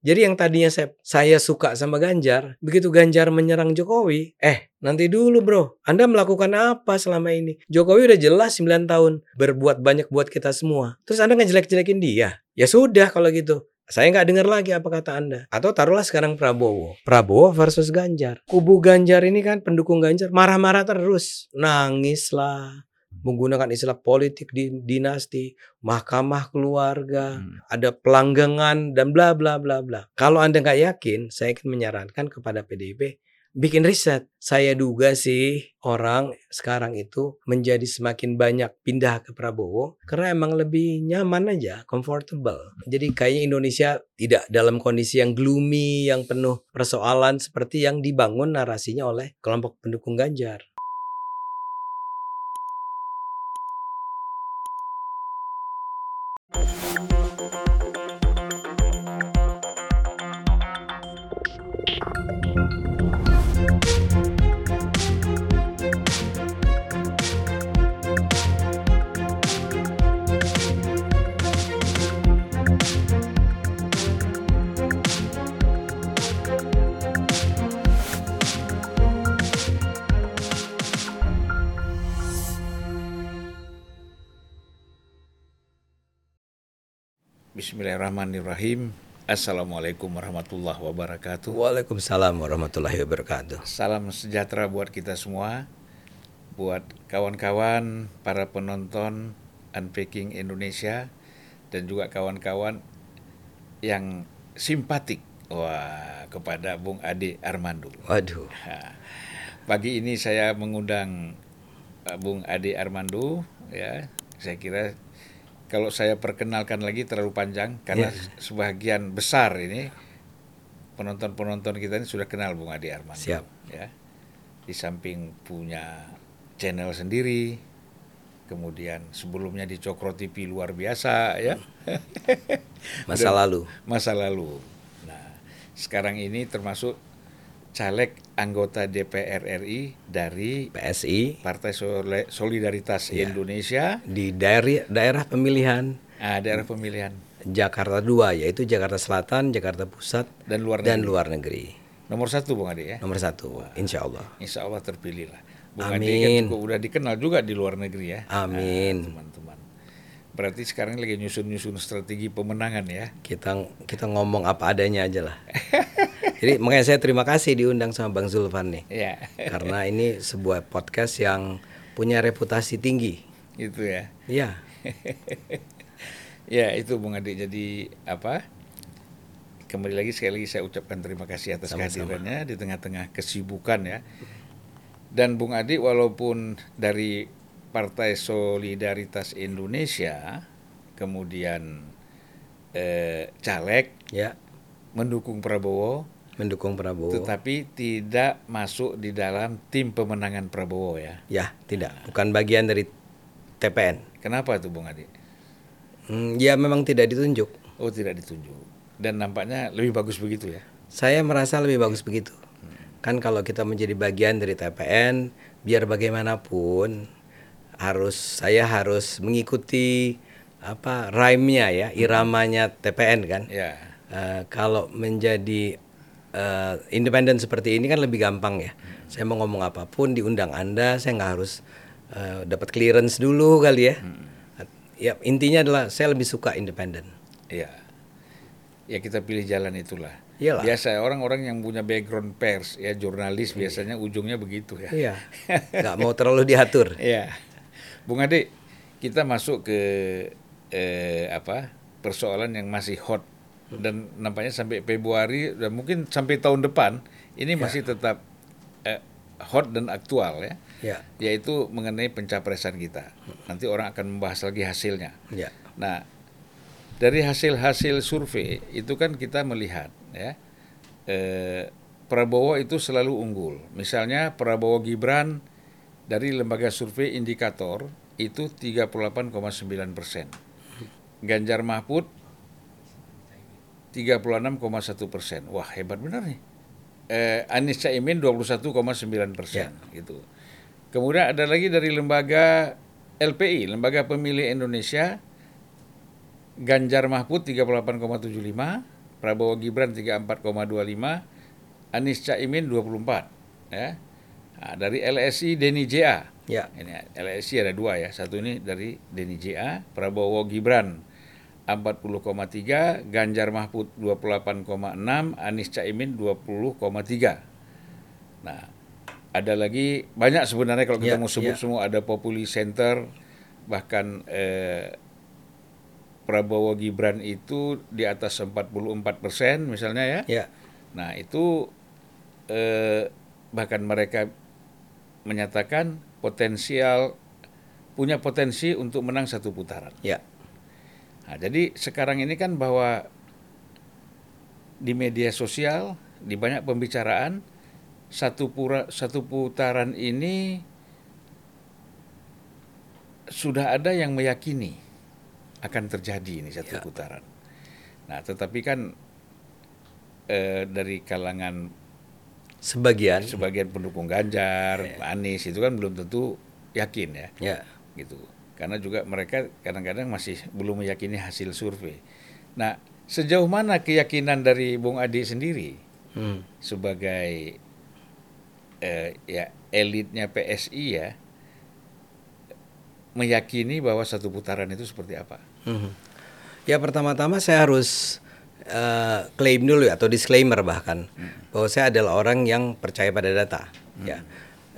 Jadi yang tadinya saya, saya suka sama Ganjar, begitu Ganjar menyerang Jokowi, eh nanti dulu bro, Anda melakukan apa selama ini? Jokowi udah jelas 9 tahun berbuat banyak buat kita semua. Terus Anda ngejelek-jelekin dia? Ya sudah kalau gitu. Saya nggak dengar lagi apa kata Anda. Atau taruhlah sekarang Prabowo. Prabowo versus Ganjar. Kubu Ganjar ini kan pendukung Ganjar marah-marah terus. Nangis lah menggunakan istilah politik di dinasti, mahkamah keluarga, hmm. ada pelanggangan dan bla bla bla bla. Kalau Anda nggak yakin, saya akan menyarankan kepada PDIP bikin riset. Saya duga sih orang sekarang itu menjadi semakin banyak pindah ke Prabowo karena emang lebih nyaman aja, comfortable. Jadi kayaknya Indonesia tidak dalam kondisi yang gloomy, yang penuh persoalan seperti yang dibangun narasinya oleh kelompok pendukung Ganjar. Bismillahirrahmanirrahim. Assalamualaikum warahmatullahi wabarakatuh. Waalaikumsalam warahmatullahi wabarakatuh. Salam sejahtera buat kita semua, buat kawan-kawan, para penonton Unpacking Indonesia, dan juga kawan-kawan yang simpatik wah kepada Bung Ade Armando. Waduh. pagi ini saya mengundang uh, Bung Ade Armando, ya. Saya kira kalau saya perkenalkan lagi terlalu panjang karena yeah. sebagian besar ini penonton-penonton kita ini sudah kenal Bung Adi Arman. Siap. Ya. Di samping punya channel sendiri, kemudian sebelumnya di Cokro TV luar biasa ya. Masa lalu. Masa lalu. Nah, sekarang ini termasuk caleg anggota DPR RI dari PSI Partai Solidaritas ya. Indonesia di daerah daerah pemilihan ah, daerah pemilihan Jakarta dua yaitu Jakarta Selatan, Jakarta Pusat dan luar dan negeri. luar negeri. Nomor satu Bung Adi ya. Nomor satu, Insya Allah. Insya Allah terpilih lah. Bung Amin. Adi kan juga udah dikenal juga di luar negeri ya. Amin. Nah, teman-teman. Berarti sekarang lagi nyusun-nyusun strategi pemenangan ya. Kita kita ngomong apa adanya aja lah. Jadi makanya saya terima kasih diundang sama Bang Zulfan nih. Iya. Karena ini sebuah podcast yang punya reputasi tinggi. Itu ya. Iya. ya itu Bung Adi. Jadi apa? Kembali lagi sekali lagi saya ucapkan terima kasih atas Sama-sama. kehadirannya di tengah-tengah kesibukan ya. Dan Bung Adi walaupun dari Partai Solidaritas Indonesia kemudian eh, caleg Ya, mendukung Prabowo mendukung Prabowo. tetapi tidak masuk di dalam tim pemenangan Prabowo ya. Ya, tidak. Bukan bagian dari TPN. Kenapa tuh Bung Adi? Hmm, ya memang tidak ditunjuk. Oh tidak ditunjuk. Dan nampaknya lebih bagus begitu ya. Saya merasa lebih bagus begitu. Kan kalau kita menjadi bagian dari TPN, biar bagaimanapun harus saya harus mengikuti apa rhyme-nya ya, iramanya TPN kan. Ya. Eh, kalau menjadi eh, independen seperti ini kan lebih gampang ya. Saya mau ngomong apa pun diundang Anda, saya nggak harus eh, dapat clearance dulu kali ya. Ya intinya adalah saya lebih suka independen. Iya. Ya kita pilih jalan itulah. Iyalah. Biasa orang-orang yang punya background pers ya jurnalis biasanya ujungnya begitu ya. Iya, nggak mau terlalu diatur. Iya. Bung Ade, kita masuk ke eh, apa persoalan yang masih hot dan nampaknya sampai Februari dan mungkin sampai tahun depan ini masih tetap eh, hot dan aktual ya. Ya, Yaitu mengenai pencapresan kita. Nanti orang akan membahas lagi hasilnya. ya, Nah, dari hasil-hasil survei itu kan kita melihat ya eh, Prabowo itu selalu unggul. Misalnya Prabowo Gibran dari lembaga survei indikator itu 38,9 persen. Ganjar Mahfud 36,1 persen. Wah hebat benar nih. Eh, Anies Caimin 21,9 persen gitu. Kemudian ada lagi dari lembaga LPI, Lembaga Pemilih Indonesia, Ganjar Mahfud 38,75, Prabowo Gibran 34,25, Anies Caimin 24 ya. Nah, dari LSI Deni JA. Ya. Ini LSI ada dua ya. Satu ini dari Deni JA, Prabowo Gibran 40,3, Ganjar Mahfud 28,6, Anies Caimin 20,3. Nah, ada lagi banyak sebenarnya kalau kita Ya, mau sebut ya. semua ada Populi Center bahkan eh, Prabowo Gibran itu di atas 44 persen misalnya ya. Ya. Nah itu eh, bahkan mereka menyatakan potensial punya potensi untuk menang satu putaran. Ya. Nah, jadi sekarang ini kan bahwa di media sosial di banyak pembicaraan satu pura, satu putaran ini sudah ada yang meyakini akan terjadi ini satu Ya. putaran. Nah, tetapi kan eh, dari kalangan Sebagian. sebagian pendukung Ganjar, Anies itu kan belum tentu yakin ya Ya. gitu. Karena juga mereka kadang-kadang masih belum meyakini hasil survei. Nah, sejauh mana keyakinan dari Bung Adi sendiri Hmm. sebagai eh, ya elitnya PSI ya meyakini bahwa satu putaran itu seperti apa? Mhm. Ya pertama-tama saya harus klaim dulu ya, atau disclaimer bahkan bahwa saya adalah orang yang percaya pada data. Ya,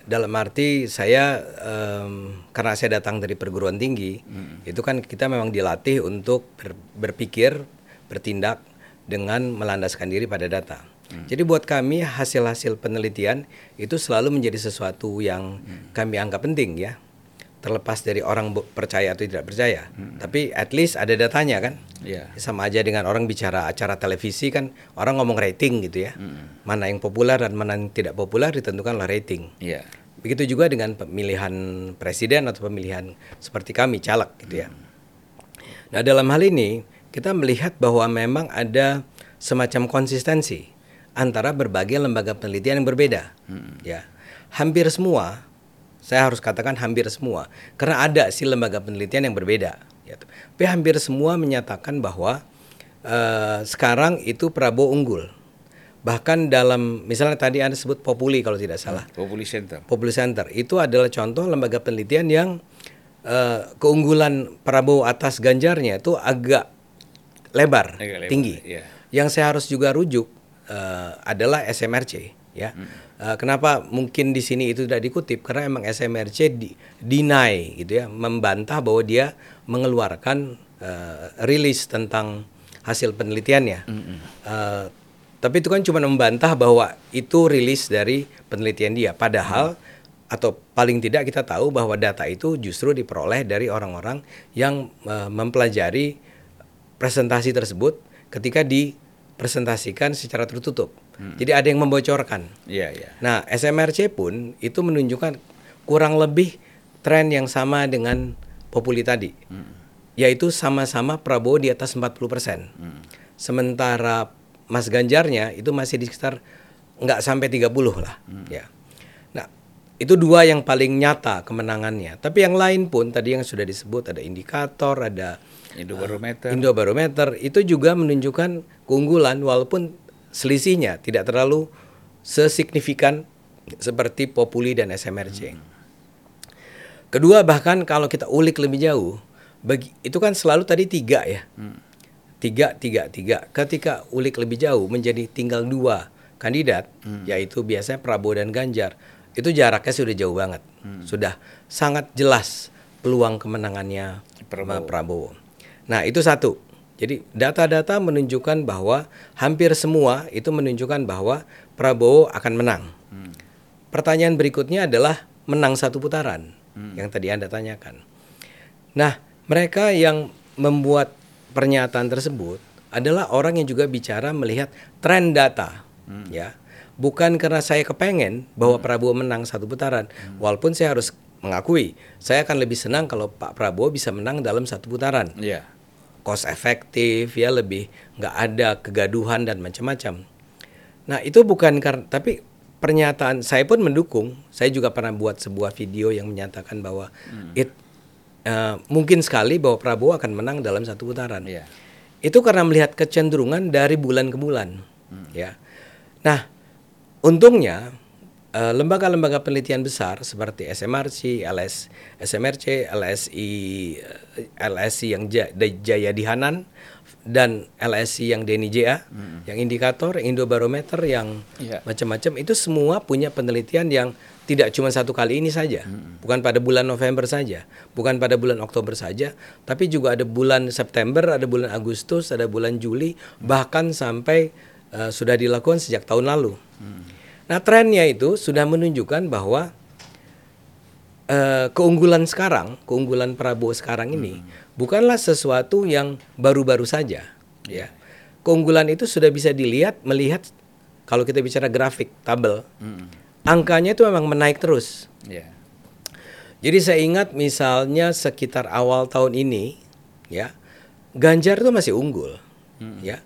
dalam arti saya em, karena saya datang dari perguruan tinggi, itu kan kita memang dilatih untuk ber- berpikir, bertindak dengan melandaskan diri pada data. Jadi buat kami hasil-hasil penelitian itu selalu menjadi sesuatu yang kami anggap penting ya terlepas dari orang percaya atau tidak percaya. Tapi at least ada datanya kan. Ya. Sama aja dengan orang bicara acara televisi kan orang ngomong rating gitu ya. Mana yang populer dan mana yang tidak populer ditentukan oleh rating. Iya. Begitu juga dengan pemilihan presiden atau pemilihan seperti kami caleg gitu ya. Nah, dalam hal ini kita melihat bahwa memang ada semacam konsistensi antara berbagai lembaga penelitian yang berbeda. Ya. Hampir semua saya harus katakan hampir semua karena ada sih lembaga penelitian yang berbeda ya. Tapi hampir semua menyatakan bahwa eh, sekarang itu Prabowo unggul. Bahkan dalam misalnya tadi Anda sebut Populi kalau tidak salah. Populi Center. Populi Center itu adalah contoh lembaga penelitian yang eh, keunggulan Prabowo atas Ganjarnya itu agak lebar, Agak lebar, tinggi. iya. Yang saya harus juga rujuk eh, adalah SMRC ya. Eh, kenapa mungkin di sini itu tidak dikutip karena emang SMRC di, deny gitu ya, membantah bahwa dia mengeluarkan eh, rilis tentang hasil penelitiannya. Eh, tapi itu kan cuma membantah bahwa itu rilis dari penelitian dia. Padahal atau paling tidak kita tahu bahwa data itu justru diperoleh dari orang-orang yang mempelajari presentasi tersebut ketika dipresentasikan secara tertutup. Jadi ada yang membocorkan. Iya, iya. Nah, SMRC pun itu menunjukkan kurang lebih tren yang sama dengan Populi tadi. Yaitu sama-sama Prabowo di atas 40%. Sementara Mas Ganjarnya itu masih di sekitar nggak sampai 30 lah, ya. Nah, itu dua yang paling nyata kemenangannya. Tapi yang lain pun tadi yang sudah disebut ada indikator, ada Indobarometer. Indobarometer itu juga menunjukkan keunggulan walaupun selisihnya tidak terlalu sesignifikan seperti Populi dan SMRC. Kedua bahkan kalau kita ulik lebih jauh, bagi, itu kan selalu tadi tiga ya, tiga tiga tiga. Ketika ulik lebih jauh menjadi tinggal dua kandidat, yaitu biasanya Prabowo dan Ganjar, itu jaraknya sudah jauh banget, sudah sangat jelas peluang kemenangannya Prabowo. Prabowo. Nah itu satu. Jadi data-data menunjukkan bahwa hampir semua itu menunjukkan bahwa Prabowo akan menang. Pertanyaan berikutnya adalah menang satu putaran yang tadi Anda tanyakan. Nah, mereka yang membuat pernyataan tersebut adalah orang yang juga bicara melihat tren data, ya. Bukan karena saya kepengen bahwa Prabowo menang satu putaran, walaupun saya harus mengakui saya akan lebih senang kalau Pak Prabowo bisa menang dalam satu putaran Iya. Cost efektif ya lebih nggak ada kegaduhan dan macam-macam. Nah itu bukan karena tapi pernyataan saya pun mendukung. Saya juga pernah buat sebuah video yang menyatakan bahwa it eh, mungkin sekali bahwa Prabowo akan menang dalam satu putaran. Iya. itu karena melihat kecenderungan dari bulan ke bulan, ya. Nah, untungnya lembaga-lembaga penelitian besar seperti SMRC, LS, SMRC, LSI, eh, LSI yang Ja- Jaya di Hanan dan LSI yang Deni JA, yang indikator, Indobarometer yang Iya. macam-macam. Itu semua punya penelitian yang tidak cuma satu kali ini saja, bukan pada bulan November saja, bukan pada bulan Oktober saja, tapi juga ada bulan September, ada bulan Agustus, ada bulan Juli, bahkan sampai eh, sudah dilakukan sejak tahun lalu. Nah trennya itu sudah menunjukkan bahwa eh, keunggulan sekarang, keunggulan Prabowo sekarang ini bukanlah sesuatu yang baru-baru saja, ya. Keunggulan itu sudah bisa dilihat melihat kalau kita bicara grafik tabel, angkanya itu memang menaik terus. Ya. Jadi saya ingat misalnya sekitar awal tahun ini, ya, Ganjar itu masih unggul, ya,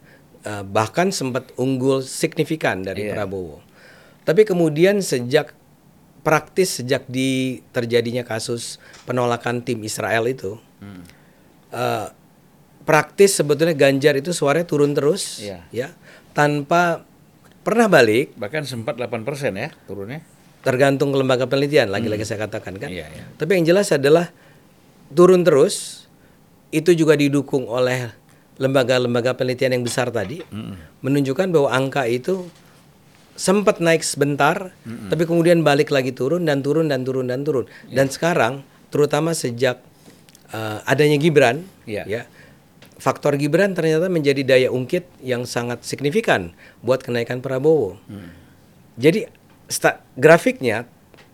Eh, bahkan sempat unggul signifikan dari Iya. Prabowo. Tapi kemudian sejak praktis sejak di terjadinya kasus penolakan tim Israel itu, eh, praktis sebetulnya Ganjar itu suaranya turun terus, Iya. ya, tanpa pernah balik Bahkan sempat 8% ya turunnya. tergantung ke lembaga penelitian lagi-lagi saya katakan kan. Iya, iya. Tapi yang jelas adalah turun terus itu juga didukung oleh lembaga-lembaga penelitian yang besar tadi menunjukkan bahwa angka itu sempat naik sebentar tapi kemudian balik lagi turun dan turun dan turun dan turun. Iya. Dan sekarang terutama sejak uh, adanya Gibran Iya. ya faktor Gibran ternyata menjadi daya ungkit yang sangat signifikan buat kenaikan Prabowo. Jadi sta- grafiknya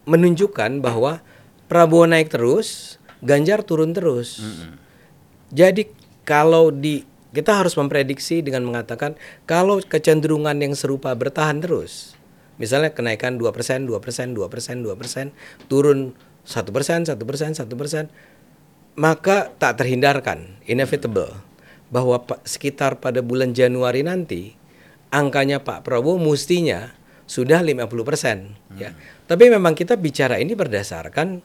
menunjukkan bahwa Prabowo naik terus, Ganjar turun terus. Jadi kalau di kita harus memprediksi dengan mengatakan kalau kecenderungan yang serupa bertahan terus. Misalnya kenaikan 2%, 2%, 2%, 2%, turun 1%, 1%, 1%, maka tak terhindarkan, inevitable bahwa sekitar pada bulan Januari nanti angkanya Pak Prabowo mestinya sudah 50% ya. Tapi memang kita bicara ini berdasarkan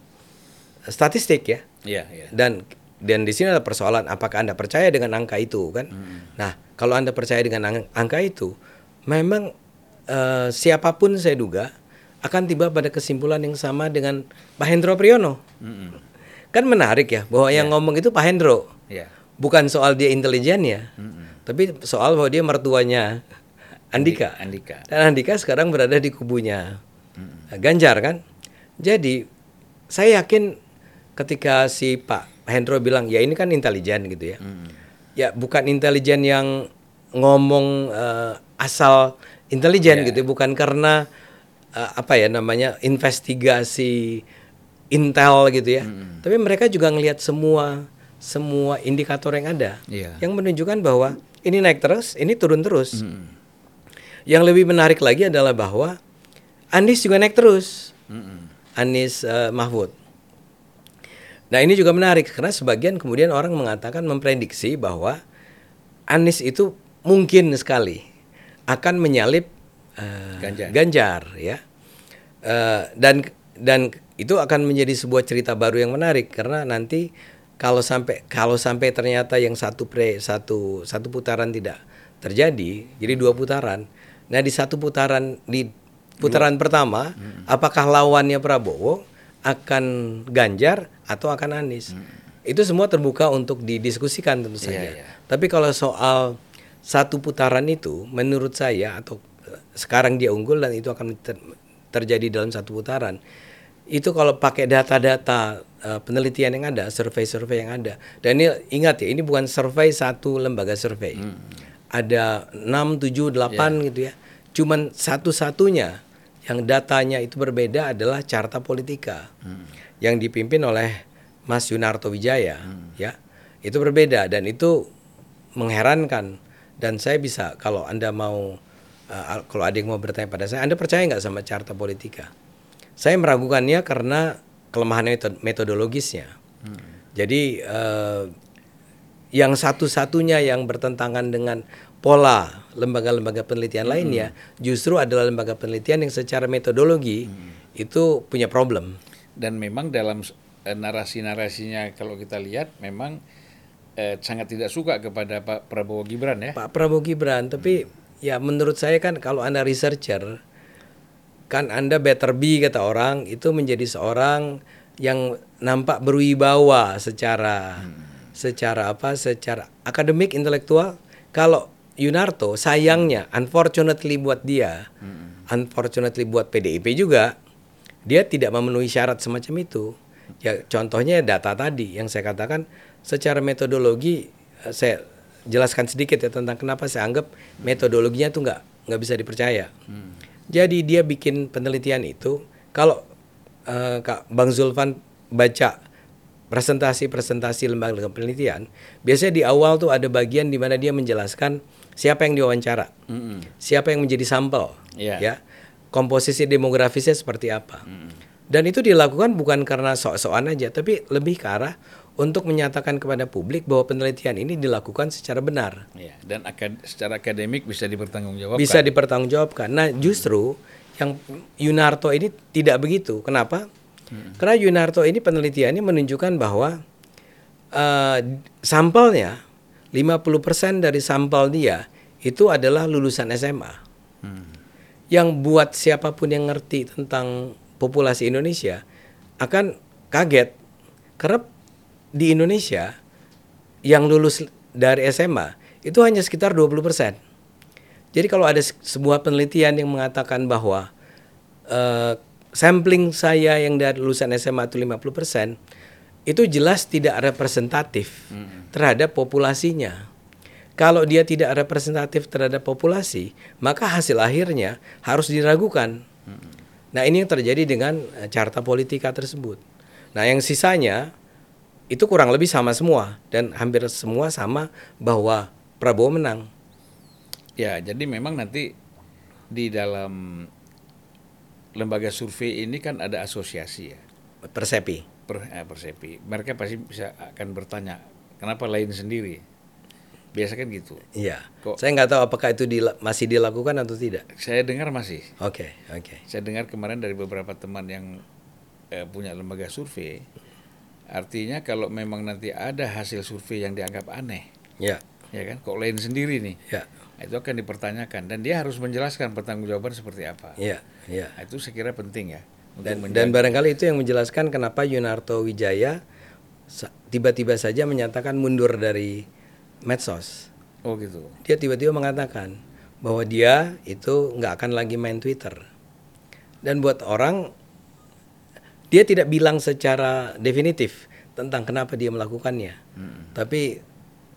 statistik ya. Iya, iya. Dan dan di sini ada persoalan apakah Anda percaya dengan angka itu kan? Nah, kalau Anda percaya dengan ang- angka itu, memang eh, siapa pun saya duga akan tiba pada kesimpulan yang sama dengan Pak Hendro Priyono. Kan menarik ya bahwa yang ngomong itu Pak Hendro. Iya. Bukan soal dia intelijennya, tapi soal bahwa dia mertuanya Andika. Andika. Dan Andika sekarang berada di kubunya Ganjar kan. Jadi saya yakin ketika si Pak Hendro bilang ya ini kan intelijen gitu ya. Ya bukan intelijen yang ngomong eh, asal intelijen gitu, bukan karena eh, apa ya namanya investigasi intel gitu ya. Tapi mereka juga ngelihat semua semua indikator yang ada Iya. yang menunjukkan bahwa ini naik terus, ini turun terus. Yang lebih menarik lagi adalah bahwa Anies juga naik terus. Anies eh, Mahfud. Nah ini juga menarik karena sebagian kemudian orang mengatakan memprediksi bahwa Anies itu mungkin sekali akan menyalip eh, Ganjar. Ganjar ya. Eh, dan dan itu akan menjadi sebuah cerita baru yang menarik karena nanti kalau sampai kalau sampai ternyata yang satu pre satu satu putaran tidak terjadi jadi dua putaran nah di satu putaran di putaran pertama apakah lawannya Prabowo akan Ganjar atau akan Anies itu semua terbuka untuk didiskusikan tentu saja iya. tapi kalau soal satu putaran itu menurut saya atau eh, sekarang dia unggul dan itu akan ter- terjadi dalam satu putaran itu kalau pakai data-data eh, penelitian yang ada, survei-survei yang ada. Dan ini ingat ya, ini bukan survei satu lembaga survei. Ada 6, 7, 8 gitu ya. Cuman satu-satunya yang datanya itu berbeda adalah Carta Politika. Yang dipimpin oleh Mas Yunarto Wijaya, ya. Itu berbeda dan itu mengherankan dan saya bisa kalau Anda mau eh, kalau ada yang mau bertanya pada saya, Anda percaya nggak sama Carta Politika? Saya meragukannya karena kelemahan metod- metodologisnya. Jadi eh, yang satu-satunya yang bertentangan dengan pola lembaga-lembaga penelitian lainnya justru adalah lembaga penelitian yang secara metodologi itu punya problem. Dan memang dalam eh, narasi-narasinya kalau kita lihat memang eh, sangat tidak suka kepada Pak Prabowo Gibran ya. Pak Prabowo Gibran. Tapi ya menurut saya kan kalau anda researcher, kan anda better be kata orang itu menjadi seorang yang nampak berwibawa secara secara apa? Secara akademik intelektual. Kalau Yunarto sayangnya, unfortunately buat dia, unfortunately buat PDIP juga, dia tidak memenuhi syarat semacam itu. Ya contohnya data tadi yang saya katakan secara metodologi eh, saya jelaskan sedikit ya tentang kenapa saya anggap metodologinya tuh nggak nggak bisa dipercaya. Jadi dia bikin penelitian itu kalau eh, Kak Bang Zulfan baca presentasi-presentasi lembaga penelitian, biasanya di awal tuh ada bagian di mana dia menjelaskan siapa yang diwawancara, siapa yang menjadi sampel, Iya. ya, komposisi demografisnya seperti apa. Dan itu dilakukan bukan karena sok-sokan aja, tapi lebih ke arah untuk menyatakan kepada publik bahwa penelitian ini dilakukan secara benar, Ya, dan akad, secara akademik bisa dipertanggungjawabkan. bisa dipertanggungjawabkan. Nah, justru yang Yunarto ini tidak begitu. Kenapa? Karena Yunarto ini penelitiannya menunjukkan bahwa eh, sampelnya 50% dari sampel dia itu adalah lulusan SMA. Yang buat siapa pun yang ngerti tentang populasi Indonesia akan kaget karena di Indonesia yang lulus dari SMA itu hanya sekitar 20%. Jadi kalau ada se- sebuah penelitian yang mengatakan bahwa eh, sampling saya yang dari lulusan SMA itu 50%, itu jelas tidak representatif terhadap populasinya. Kalau dia tidak representatif terhadap populasi, maka hasil akhirnya harus diragukan. Nah, ini yang terjadi dengan eh, carta politika tersebut. Nah, yang sisanya itu kurang lebih sama semua dan hampir semua sama bahwa Prabowo menang. Ya, jadi memang nanti di dalam lembaga survei ini kan ada asosiasi ya, Persepi. per, eh, persepi. Mereka pasti bisa akan bertanya, kenapa lain sendiri? Biasa kan gitu. Iya. Kok- Saya nggak tahu apakah itu dila- masih dilakukan atau tidak. Saya dengar masih. Oke, oke. Saya dengar kemarin dari beberapa teman yang eh, punya lembaga survei, artinya kalau memang nanti ada hasil survei yang dianggap aneh, Ya, ya kan, kok lain sendiri nih, ya, itu akan dipertanyakan dan dia harus menjelaskan pertanggungjawaban seperti apa. ya, ya. Nah, itu saya kira penting ya. Dan, menjaga- dan barangkali itu yang menjelaskan kenapa Yunarto Wijaya tiba-tiba saja menyatakan mundur dari medsos. oh gitu. Dia tiba-tiba mengatakan bahwa dia itu nggak akan lagi main Twitter. Dan buat orang, dia tidak bilang secara definitif tentang kenapa dia melakukannya. Tapi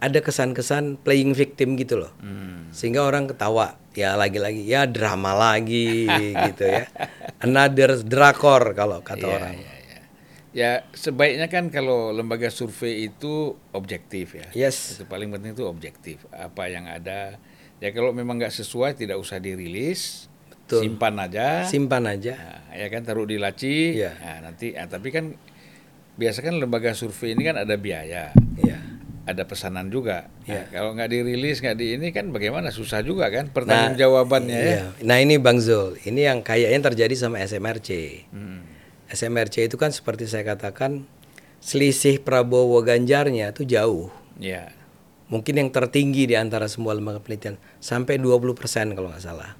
ada kesan-kesan playing victim gitu loh. Hmm. Sehingga orang ketawa. Ya lagi-lagi, ya drama lagi gitu ya. Another drakor kalau kata Iya, orang. iya. Ya sebaiknya kan kalau lembaga survei itu objektif ya. Yes. Itu paling penting itu objektif. Apa yang ada. Ya kalau memang nggak sesuai tidak usah dirilis. Betul. Simpan aja. Simpan aja. Nah, ya kan taruh di laci. Iya. Nah, nanti. ah, tapi kan biasa kan lembaga survei ini kan ada biaya. Ya. Ada pesanan juga. Nah, Iya. kalau nggak dirilis nggak di ini kan bagaimana susah juga kan pertanggungjawabannya ya. Iya. Nah ini Bang Zul, ini yang kayaknya terjadi sama SMRC. Hmm. SMRC itu kan seperti saya katakan selisih Prabowo Ganjarnya itu jauh. Ya. Mungkin yang tertinggi di antara semua lembaga penelitian sampai 20% kalau nggak salah.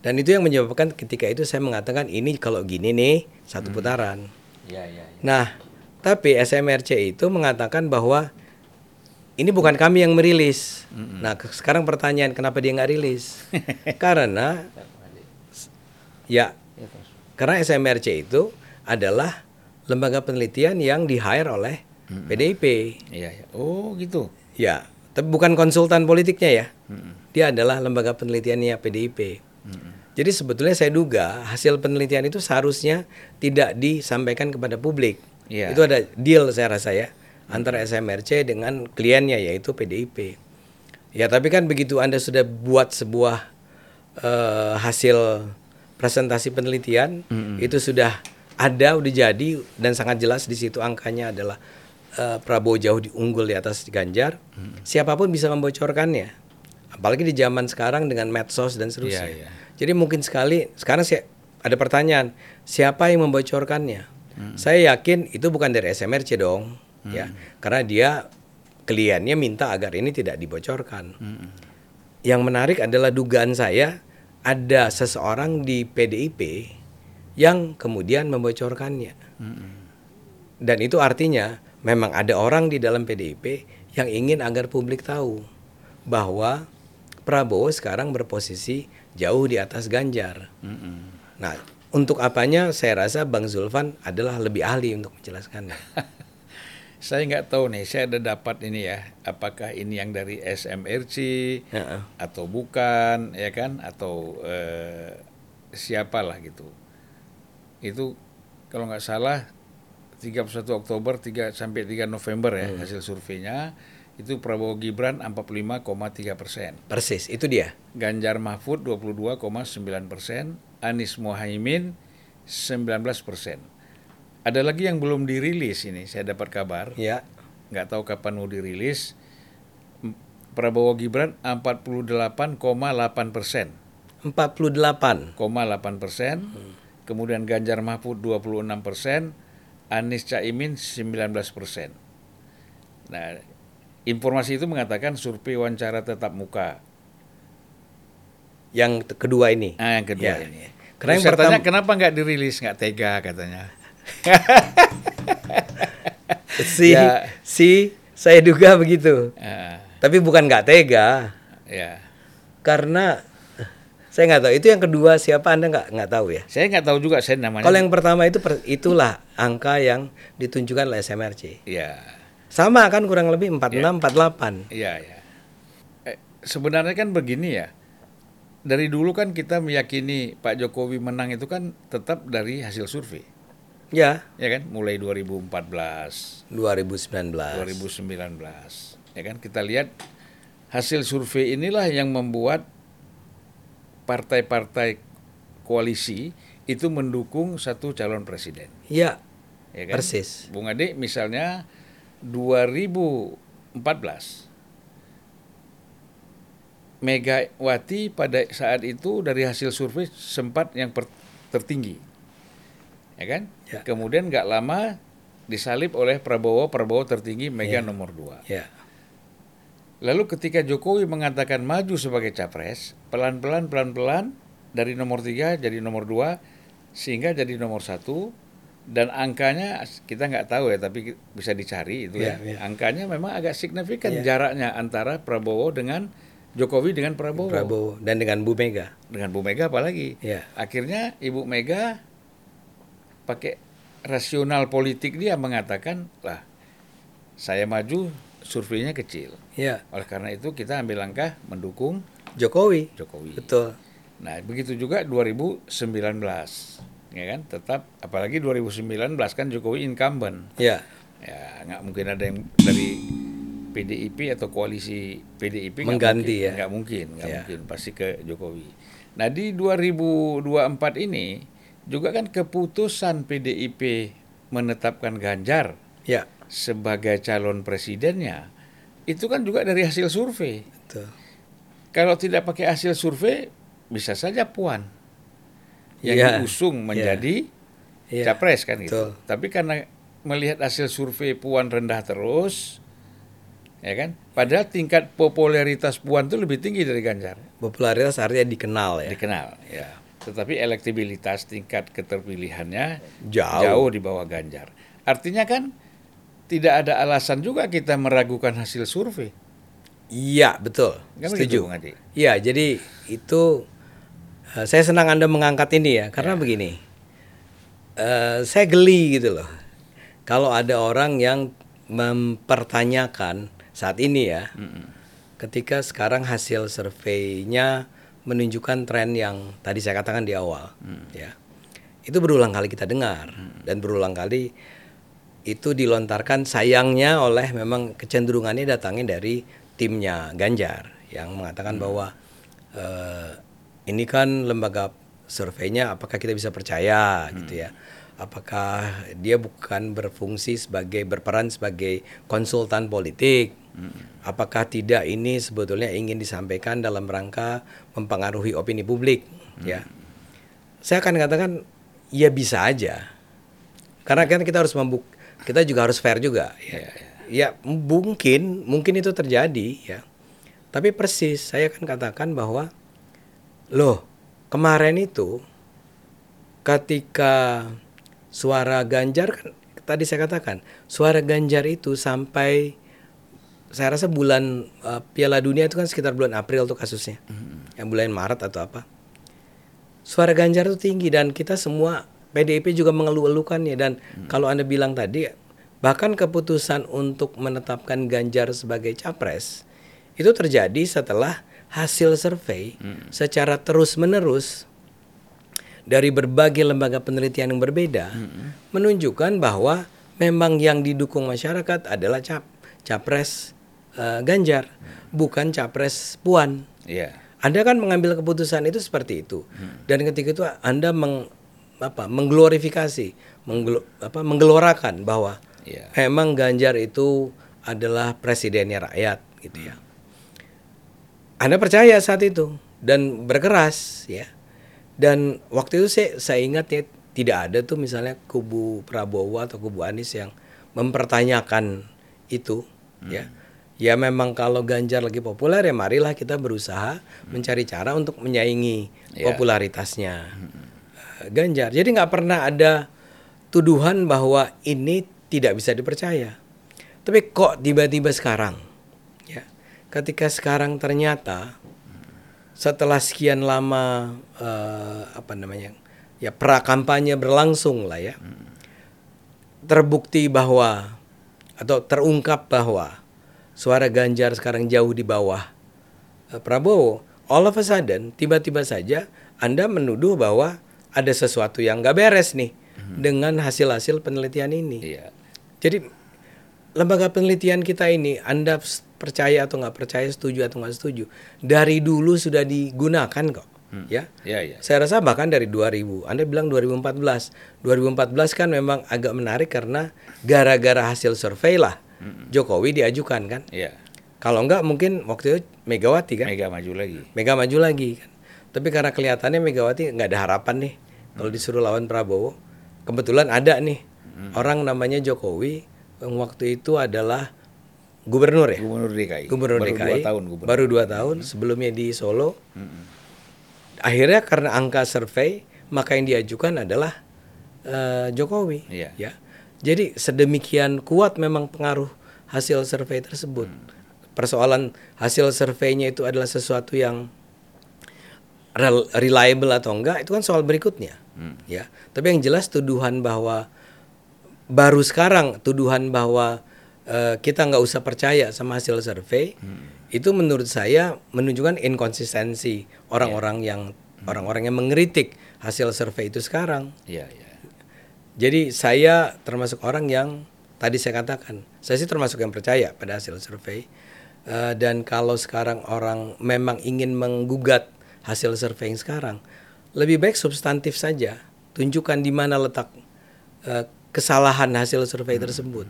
Dan itu yang menyebabkan ketika itu saya mengatakan ini kalau gini nih satu putaran. Ya, ya, ya. Nah, tapi SMRC itu mengatakan bahwa ini bukan kami yang merilis. Nah, ke- sekarang pertanyaan kenapa dia nggak rilis? Karena ya, karena SMRC itu adalah lembaga penelitian yang di hire oleh PDIP. Iya, ya. Oh, gitu. Ya, tapi bukan konsultan politiknya ya. Dia adalah lembaga penelitiannya PDIP. Jadi sebetulnya saya duga hasil penelitian itu seharusnya tidak disampaikan kepada publik. Iya. Itu ada deal saya rasa ya antara SMRC dengan kliennya yaitu PDIP. Ya tapi kan begitu Anda sudah buat sebuah eh, hasil presentasi penelitian itu sudah ada udah jadi dan sangat jelas di situ angkanya adalah eh, Prabowo jauh diunggul di atas Ganjar. Siapa pun bisa membocorkannya. Apalagi di zaman sekarang dengan medsos dan seterusnya. Iya, iya. Jadi mungkin sekali sekarang saya ada pertanyaan, siapa yang membocorkannya? Saya yakin itu bukan dari SMRC dong, ya. Karena dia kliennya minta agar ini tidak dibocorkan. Yang menarik adalah dugaan saya ada seseorang di PDIP yang kemudian membocorkannya. Dan itu artinya memang ada orang di dalam PDIP yang ingin agar publik tahu bahwa Prabowo sekarang berposisi jauh di atas Ganjar. Nah, untuk apanya saya rasa Bang Zulfan adalah lebih ahli untuk menjelaskannya. Saya nggak tahu nih, saya ada dapat ini ya, apakah ini yang dari SMRC Heeh. atau bukan, ya kan, atau eh, siapalah gitu. Itu kalau nggak salah 31 Oktober 3 sampai 3 November ya hasil surveinya itu Prabowo Gibran 45,3 persen, Persis, itu dia. Ganjar Mahfud 22,9 persen, Anies Mohaimin 19 persen. Ada lagi yang belum dirilis ini, saya dapat kabar Ya. nggak tahu kapan mau dirilis. Prabowo Gibran 48,8 persen, 48. 8 persen. Kemudian Ganjar Mahfud 26 persen, Anies Caimin 19 persen. Nah, informasi itu mengatakan survei wawancara tetap muka. Yang kedua ini. Nah, yang kedua Ya. ini. Karena yang pertama kenapa nggak dirilis, nggak tega katanya. si Ya. si saya duga begitu. Ah, Tapi bukan nggak tega ya. karena saya nggak tahu itu yang kedua siapa Anda nggak nggak tahu ya. Saya nggak tahu juga saya namanya. Kalau yang pertama itu per- itulah angka yang ditunjukkan oleh SMRC. Ya. Sama kan kurang lebih 46 48. Iya, ya. Eh, sebenarnya kan begini ya. Dari dulu kan kita meyakini Pak Jokowi menang itu kan tetap dari hasil survei. Ya, Ya kan? Mulai 2014, 2019. 2019. Ya kan? Kita lihat hasil survei inilah yang membuat partai-partai koalisi itu mendukung satu calon presiden. Ya, Ya kan? persis. Bung Ade misalnya 2014 Megawati pada saat itu dari hasil survei sempat yang per- tertinggi, ya kan? Ya. Kemudian nggak lama disalib oleh Prabowo, Prabowo tertinggi, Mega Ya. nomor dua. Ya. Lalu ketika Jokowi mengatakan maju sebagai capres, pelan-pelan, pelan-pelan dari nomor tiga jadi nomor dua, sehingga jadi nomor satu, dan angkanya kita nggak tahu ya, tapi bisa dicari itu ya. Ya, ya. Angkanya memang agak signifikan Ya. jaraknya antara Prabowo dengan Jokowi dengan Prabowo. Prabowo dan dengan Bu Mega. Dengan Bu Mega apalagi. Ya. Akhirnya Ibu Mega pakai rasional politik dia mengatakan, lah saya maju surveinya kecil. Ya, Oleh karena itu kita ambil langkah mendukung Jokowi. Jokowi. Betul. Nah, begitu juga 2019. Ya kan? Tetap apalagi 2019 kan Jokowi incumbent. Ya. Ya, nggak mungkin ada yang dari PDIP atau koalisi PDIP Mengganti mungkin, ya. nggak mungkin, nggak Ya. mungkin pasti ke Jokowi. Nah, di 2024 ini juga kan keputusan PDIP menetapkan Ganjar Ya, sebagai calon presidennya itu kan juga dari hasil survei. betul. Kalau tidak pakai hasil survei, bisa saja Puan yang Iya, diusung menjadi Iya, capres kan gitu. betul. Tapi karena melihat hasil survei Puan rendah terus, ya kan? Padahal tingkat popularitas Puan itu lebih tinggi dari Ganjar, Popularitas artinya dikenal ya. dikenal. Ya. Tetapi elektabilitas tingkat keterpilihannya Jauh. jauh di bawah Ganjar. Artinya kan tidak ada alasan juga kita meragukan hasil survei. Iya, betul. Kan Setuju. Adi? Iya, jadi itu eh, saya senang Anda mengangkat ini ya, karena begini. eh, saya geli gitu loh. Kalau ada orang yang mempertanyakan saat ini ya, ketika sekarang hasil surveinya menunjukkan tren yang tadi saya katakan di awal, ya, itu berulang kali kita dengar dan berulang kali itu dilontarkan sayangnya oleh memang kecenderungannya datangnya dari timnya Ganjar yang mengatakan bahwa eh, ini kan lembaga surveinya apakah kita bisa percaya gitu ya? Apakah dia bukan berfungsi sebagai berperan sebagai konsultan politik? Apakah tidak ini sebetulnya ingin disampaikan dalam rangka mempengaruhi opini publik ya? Saya akan katakan ya bisa aja. Karena kan kita harus membuk kita juga harus fair juga ya. ya mungkin mungkin itu terjadi ya. Tapi persis saya akan katakan bahwa loh kemarin itu ketika suara Ganjar kan tadi saya katakan suara Ganjar itu sampai saya rasa bulan uh, Piala Dunia itu kan sekitar bulan April tuh kasusnya, yang bulan Maret atau apa. Suara Ganjar itu tinggi dan kita semua PDIP juga mengeluh-elukannya dan kalau anda bilang tadi bahkan keputusan untuk menetapkan Ganjar sebagai capres itu terjadi setelah hasil survei secara terus-menerus dari berbagai lembaga penelitian yang berbeda menunjukkan bahwa memang yang didukung masyarakat adalah cap capres eh, Ganjar, bukan capres Puan. Iya. Anda kan mengambil keputusan itu seperti itu. Dan ketika itu Anda meng, apa, mengglorifikasi, apa, menggelorakan bahwa Iya. memang Ganjar itu adalah presidennya rakyat gitu ya. Anda percaya saat itu dan berkeras ya. Dan waktu itu saya, saya ingat ya tidak ada tuh misalnya kubu Prabowo atau kubu Anies yang mempertanyakan itu ya. Ya memang kalau Ganjar lagi populer ya marilah kita berusaha mencari cara untuk menyaingi Ya. popularitasnya eh, Ganjar. Jadi nggak pernah ada tuduhan bahwa ini tidak bisa dipercaya. Tapi kok tiba-tiba sekarang ya. Ketika sekarang ternyata setelah sekian lama eh, apa namanya? ya pra kampanye berlangsung lah ya. Terbukti bahwa atau terungkap bahwa suara Ganjar sekarang jauh di bawah eh, Prabowo. All of a sudden tiba-tiba saja Anda menuduh bahwa ada sesuatu yang nggak beres nih dengan hasil-hasil penelitian ini. Iya. Jadi lembaga penelitian kita ini, Anda percaya atau nggak percaya, setuju atau nggak setuju, dari dulu sudah digunakan kok, ya. Iya, iya. Saya rasa bahkan dari 2000. Anda bilang 2014. 2014 kan memang agak menarik karena gara-gara hasil survei lah Jokowi diajukan kan. Iya. Kalau nggak mungkin waktu itu Megawati kan. Mega maju lagi. Mega maju lagi kan. Tapi karena kelihatannya Megawati nggak ada harapan nih kalau disuruh lawan Prabowo. Kebetulan ada nih orang namanya Jokowi yang waktu itu adalah gubernur ya. Gubernur DKI. Gubernur Baru DKI. dua tahun gubernur. Baru dua tahun sebelumnya di Solo. Akhirnya karena angka survei maka yang diajukan adalah eh, Jokowi. Iya. Ya. Jadi sedemikian kuat memang pengaruh hasil survei tersebut. Persoalan hasil surveinya itu adalah sesuatu yang reliable atau enggak itu kan soal berikutnya. Ya. Tapi yang jelas tuduhan bahwa baru sekarang tuduhan bahwa eh, kita nggak usah percaya sama hasil survei itu menurut saya menunjukkan inkonsistensi orang-orang yang orang-orang yang mengkritik hasil survei itu sekarang. Iya, iya. Jadi saya termasuk orang yang tadi saya katakan, saya sih termasuk yang percaya pada hasil survei. Eh, dan kalau sekarang orang memang ingin menggugat hasil survei sekarang, lebih baik substantif saja, tunjukkan di mana letak eh, kesalahan hasil survei tersebut.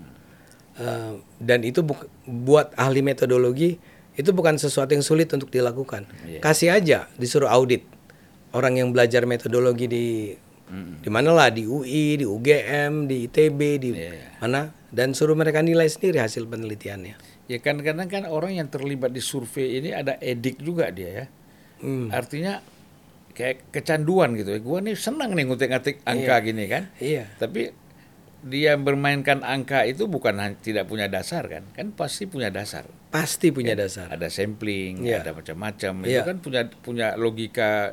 Eh, dan itu buk- buat ahli metodologi itu bukan sesuatu yang sulit untuk dilakukan. Iya. Kasih aja disuruh audit orang yang belajar metodologi di di mana lah di UI, di UGM, di ITB, di Iya. mana dan suruh mereka nilai sendiri hasil penelitiannya. Ya kan kadang kan orang yang terlibat di survei ini ada edik juga dia ya. Hmm. Artinya kayak kecanduan gitu ya. Gua nih senang nih ngutik-ngatik angka gini kan. Iya. Tapi dia bermainkan angka itu bukan tidak punya dasar kan? Kan pasti punya dasar. Pasti punya dasar. Ada sampling, Iya. ada macam-macam. Iya. Itu kan punya punya logika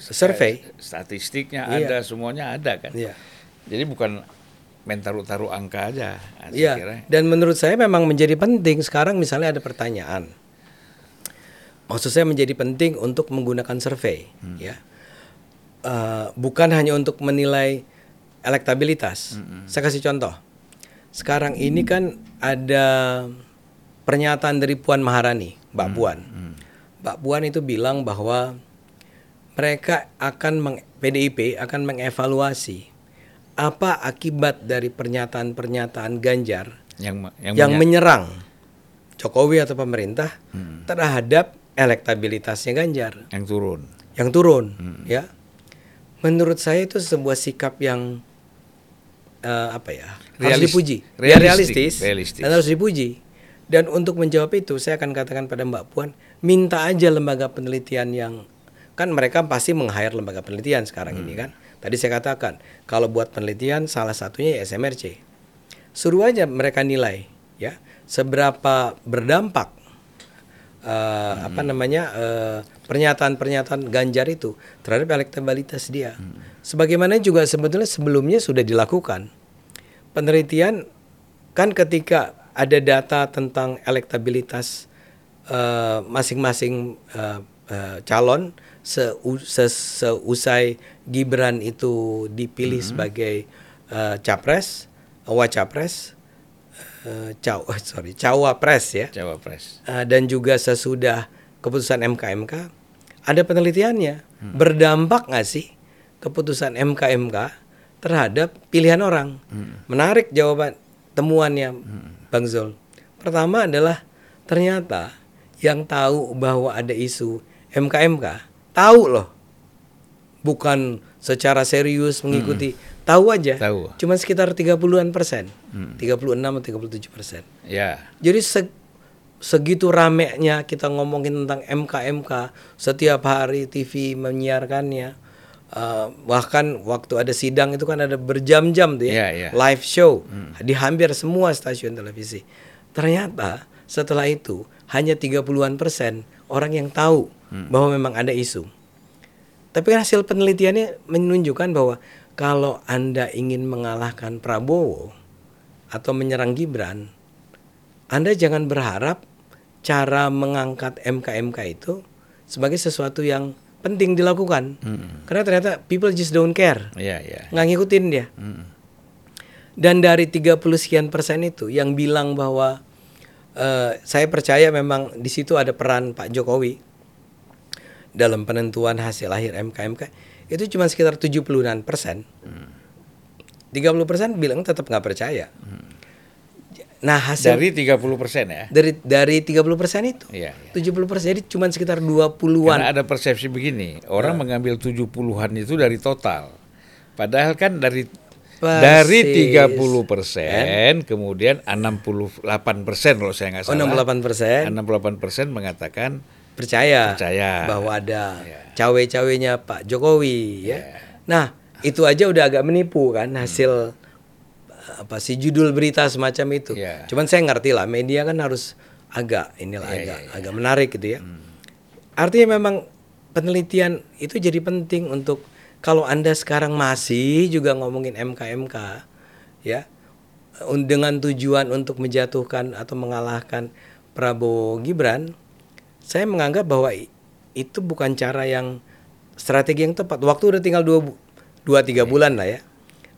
Survei. eh, statistiknya Iya. ada, semuanya ada kan. Iya. Jadi bukan main taruh-taruh angka aja. Iya. Dan menurut saya memang menjadi penting sekarang misalnya ada pertanyaan. Maksud saya menjadi penting untuk menggunakan survei, ya. Eh, bukan hanya untuk menilai elektabilitas. Saya kasih contoh. Sekarang ini kan ada pernyataan dari Puan Maharani, Mbak Puan. Mbak Puan itu bilang bahwa mereka akan meng, PDIP akan mengevaluasi apa akibat dari pernyataan-pernyataan Ganjar yang yang, yang, menyerang Jokowi atau pemerintah terhadap elektabilitasnya Ganjar yang turun. yang turun ya menurut saya itu sebuah sikap yang eh, apa ya harus Realis- dipuji, Dia realistik, realistis, realistis. dan harus dipuji. Dan untuk menjawab itu, saya akan katakan pada Mbak Puan, minta aja lembaga penelitian yang kan mereka pasti meng-hire lembaga penelitian sekarang ini Hmm. kan. Tadi saya katakan kalau buat penelitian salah satunya ya SMRC. Suruh aja mereka nilai ya seberapa berdampak eh, apa namanya eh, pernyataan-pernyataan Ganjar itu terhadap elektabilitas dia. Sebagaimana juga sebetulnya sebelumnya sudah dilakukan. Penelitian kan ketika ada data tentang elektabilitas eh, masing-masing eh, eh, calon seu- se- seusai Gibran itu dipilih sebagai eh, capres, wacapres, eh, caw sorry cawapres ya. Cawapres. Uh, dan juga sesudah keputusan MK-MK ada penelitiannya. Berdampak nggak sih keputusan MK-MK terhadap pilihan orang? Menarik jawaban temuannya Bang Zul. Pertama adalah ternyata yang tahu bahwa ada isu MK-MK tahu loh. Bukan secara serius mengikuti. Tahu aja Tahu. cuma sekitar 30-an persen. 36 atau 37 persen. Ya. jadi se- segitu ramenya kita ngomongin tentang MK-MK setiap hari TV menyiarkannya Eh, bahkan waktu ada sidang itu kan ada berjam-jam tuh ya Iya, iya. live show di hampir semua stasiun televisi. Ternyata setelah itu hanya 30-an persen orang yang tahu bahwa memang ada isu tapi kan hasil penelitiannya menunjukkan bahwa kalau Anda ingin mengalahkan Prabowo atau menyerang Gibran, Anda jangan berharap cara mengangkat MK-MK itu sebagai sesuatu yang penting dilakukan. Karena ternyata people just don't care. Iya, iya. Nggak ngikutin dia. Dan dari 30 sekian persen itu yang bilang bahwa eh, saya percaya memang di situ ada peran Pak Jokowi dalam penentuan hasil akhir MK-MK itu cuma sekitar 70-an persen. 30 persen bilang tetap nggak percaya. Nah hasil Dari 30 persen ya. dari dari 30 persen itu Iya, iya. 70 persen jadi cuma sekitar 20-an. Karena ada persepsi begini, orang mengambil 70-an itu dari total. Padahal kan dari Persis. dari 30 persen, kemudian 68 persen kalau saya nggak Oh, salah. 68 persen 68 persen mengatakan percaya, Percaya. bahwa ada Ya. cawe-cawenya Pak Jokowi ya. Nah, itu aja udah agak menipu kan hasil apa sih judul berita semacam itu. Ya. Cuman saya ngerti lah media kan harus agak inilah Ya, agak ya, ya. agak menarik gitu ya. Artinya memang penelitian itu jadi penting untuk kalau Anda sekarang masih juga ngomongin MK-MK ya dengan tujuan untuk menjatuhkan atau mengalahkan Prabowo Gibran, saya menganggap bahwa itu bukan cara yang strategi yang tepat. Waktu udah tinggal dua dua tiga bulan lah ya.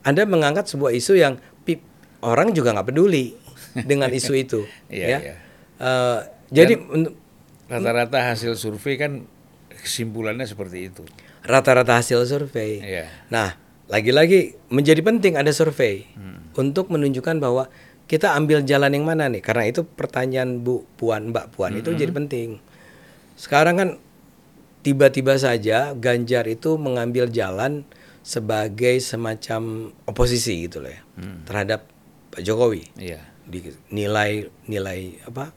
Anda mengangkat sebuah isu yang pi- orang juga nggak peduli dengan isu itu, Iya, ya. iya. Eh, jadi untuk- rata-rata hasil survei kan kesimpulannya seperti itu. rata-rata hasil survei. Iya. Nah, lagi-lagi menjadi penting ada survei untuk menunjukkan bahwa kita ambil jalan yang mana nih? Karena itu pertanyaan Bu Puan, Mbak Puan itu jadi penting. Sekarang kan tiba-tiba saja Ganjar itu mengambil jalan sebagai semacam oposisi gitu loh ya terhadap Pak Jokowi. Iya. Di nilai nilai apa?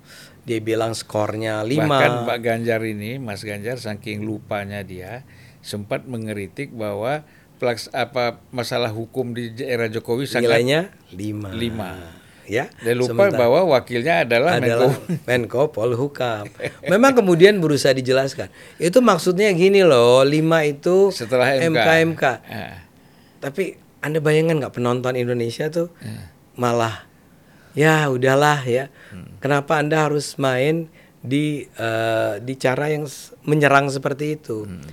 Dia bilang skornya 5. Bahkan Pak Ganjar ini, Mas Ganjar saking lupanya dia sempat mengeritik bahwa pelaks apa masalah hukum di era Jokowi sangat nilainya 5. lima. Ya. dan lupa Sementara- bahwa wakilnya adalah, adalah Menko Menko Polhukam. Memang kemudian berusaha dijelaskan. Itu maksudnya gini loh, lima itu setelah MK. MK. Ah, Tapi Anda bayangkan nggak penonton Indonesia tuh Hmm. malah ya udahlah ya. Hmm. Kenapa Anda harus main di eh, di cara yang menyerang seperti itu? Hmm.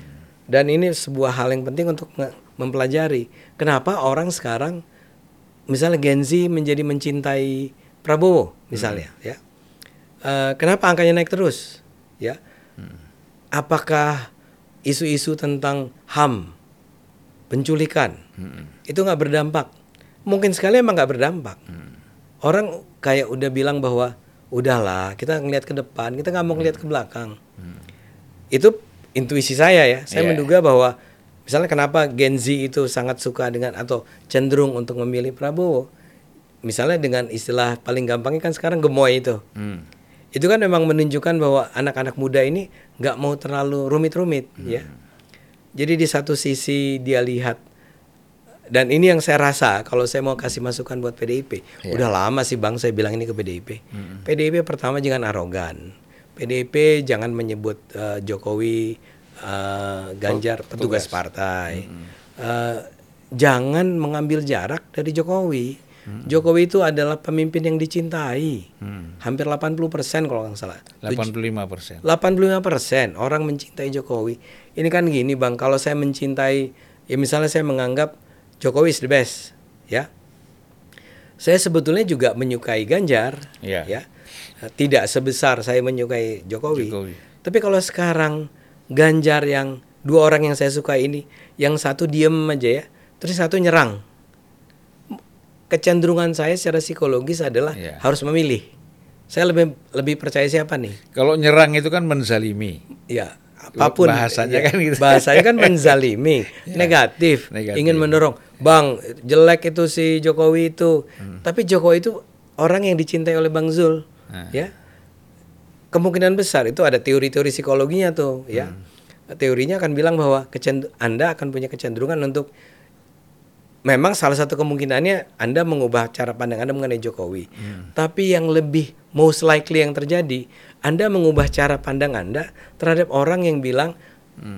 Dan ini sebuah hal yang penting untuk mempelajari. Kenapa orang sekarang misalnya Gen Z menjadi mencintai Prabowo misalnya ya. Eh, kenapa angkanya naik terus? Ya. Apakah isu-isu tentang HAM, penculikan, itu nggak berdampak? Mungkin sekali emang nggak berdampak. Orang kayak udah bilang bahwa udahlah kita ngelihat ke depan, kita nggak mau ngelihat ke belakang. Itu intuisi saya ya. Saya Iya. menduga bahwa Misalnya kenapa Gen Z itu sangat suka dengan atau cenderung untuk memilih Prabowo? Misalnya dengan istilah paling gampangnya kan sekarang gemoy itu. Hmm. Itu kan memang menunjukkan bahwa anak-anak muda ini nggak mau terlalu rumit-rumit ya. Jadi di satu sisi dia lihat dan ini yang saya rasa kalau saya mau kasih masukan buat PDIP, Ya. udah lama sih Bang saya bilang ini ke PDIP. PDIP pertama jangan arogan. PDIP jangan menyebut eh, Jokowi eh, Ganjar petugas partai. Eh, jangan mengambil jarak dari Jokowi. Jokowi itu adalah pemimpin yang dicintai. Hampir 80% kalau nggak salah. 85 persen. 85% orang mencintai Jokowi. Ini kan gini Bang, kalau saya mencintai ya misalnya saya menganggap Jokowi is the best, ya. Saya sebetulnya juga menyukai Ganjar, Iya. ya. Tidak sebesar saya menyukai Jokowi. Jokowi. Tapi kalau sekarang Ganjar yang dua orang yang saya suka ini, yang satu diem aja ya, terus satu nyerang. Kecenderungan saya secara psikologis adalah Iya. harus memilih. Saya lebih lebih percaya siapa nih? Kalau nyerang itu kan menzalimi. Ya, apa pun Bahasanya ya, kan gitu. Bahasanya kan menzalimi, negatif, Negatif. ingin mendorong. Bang, jelek itu si Jokowi itu. Hmm. Tapi Jokowi itu orang yang dicintai oleh Bang Zul, Nah. ya. Kemungkinan besar itu ada teori-teori psikologinya tuh, ya. Hmm. Teorinya akan bilang bahwa Anda akan punya kecenderungan untuk memang salah satu kemungkinannya Anda mengubah cara pandang Anda mengenai Jokowi. Tapi yang lebih most likely yang terjadi, Anda mengubah cara pandang Anda terhadap orang yang bilang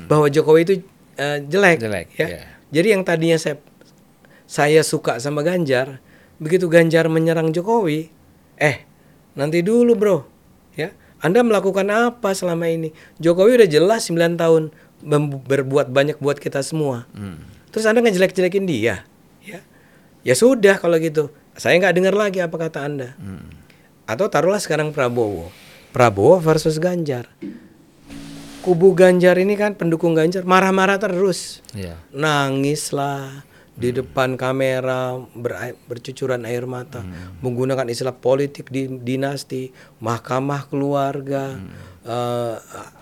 bahwa Jokowi itu eh, jelek, Jelek, ya. ya. Jadi yang tadinya saya saya suka sama Ganjar, begitu Ganjar menyerang Jokowi, eh nanti dulu bro. Anda melakukan apa selama ini? Jokowi udah jelas 9 tahun berbuat banyak buat kita semua. Hmm. Terus Anda ngejelek-jelekin dia, ya. Ya sudah kalau gitu. Saya nggak dengar lagi apa kata Anda. Hmm. Atau taruhlah sekarang Prabowo. Prabowo versus Ganjar. Kubu Ganjar ini kan pendukung Ganjar marah-marah terus. Iya. Nangis lah di depan kamera ber- bercucuran air mata. Menggunakan istilah politik di dinasti mahkamah keluarga eh,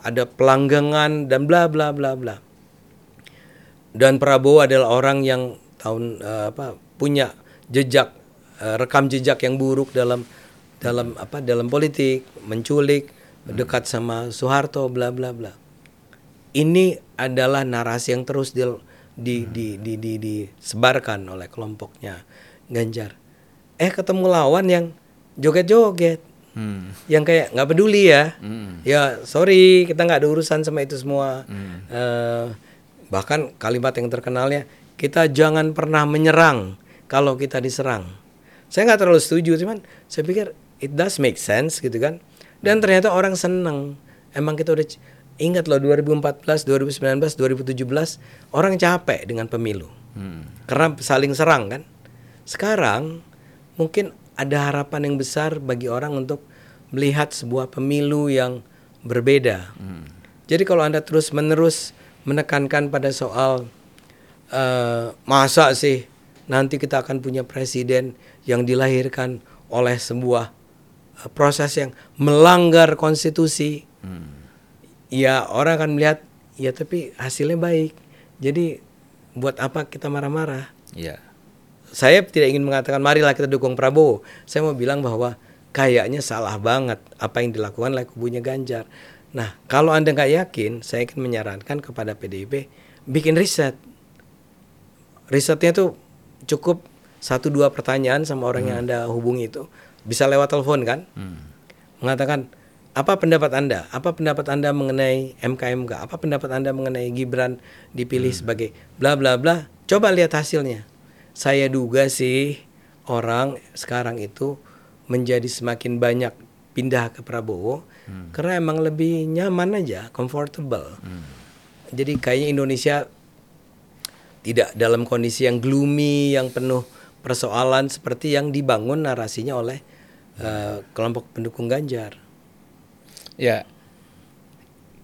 ada pelanggangan dan bla bla bla bla. Dan Prabowo adalah orang yang tahun eh, apa punya jejak eh, rekam jejak yang buruk dalam dalam apa dalam politik menculik dekat sama Soeharto bla bla bla. Ini adalah narasi yang terus di, di, di, di, di- disebarkan oleh kelompoknya Ganjar. Eh ketemu lawan yang joget-joget. Hmm. yang kayak nggak peduli ya. Hmm. ya sorry kita nggak ada urusan sama itu semua. Hmm. Eh, bahkan kalimat yang terkenalnya kita jangan pernah menyerang kalau kita diserang. Saya nggak terlalu setuju cuman saya pikir it does make sense gitu kan. Dan ternyata orang seneng. Emang kita udah ingat loh 2014 2019 2017 orang capek dengan pemilu Hmm. karena saling serang kan. Sekarang mungkin ada harapan yang besar bagi orang untuk melihat sebuah pemilu yang berbeda. Jadi kalau anda terus menerus menekankan pada soal eh, masa sih nanti kita akan punya presiden yang dilahirkan oleh sebuah eh, proses yang melanggar konstitusi, ya orang akan melihat ya tapi hasilnya baik. Jadi buat apa kita marah-marah? Iya. Saya tidak ingin mengatakan marilah kita dukung Prabowo. Saya mau bilang bahwa kayaknya salah banget apa yang dilakukan oleh kubunya Ganjar. Nah, kalau Anda nggak yakin, saya ingin menyarankan kepada PDIP bikin riset. Risetnya tuh cukup satu dua pertanyaan sama orang yang Anda hubungi itu. Bisa lewat telepon kan? Hmm. mengatakan apa pendapat Anda? Apa pendapat Anda mengenai MKMK? Apa pendapat Anda mengenai Gibran dipilih sebagai bla bla bla? Coba lihat hasilnya. Saya duga sih orang sekarang itu menjadi semakin banyak pindah ke Prabowo karena emang lebih nyaman aja, comfortable. Jadi kayaknya Indonesia tidak dalam kondisi yang gloomy, yang penuh persoalan seperti yang dibangun narasinya oleh eh, kelompok pendukung Ganjar. Ya,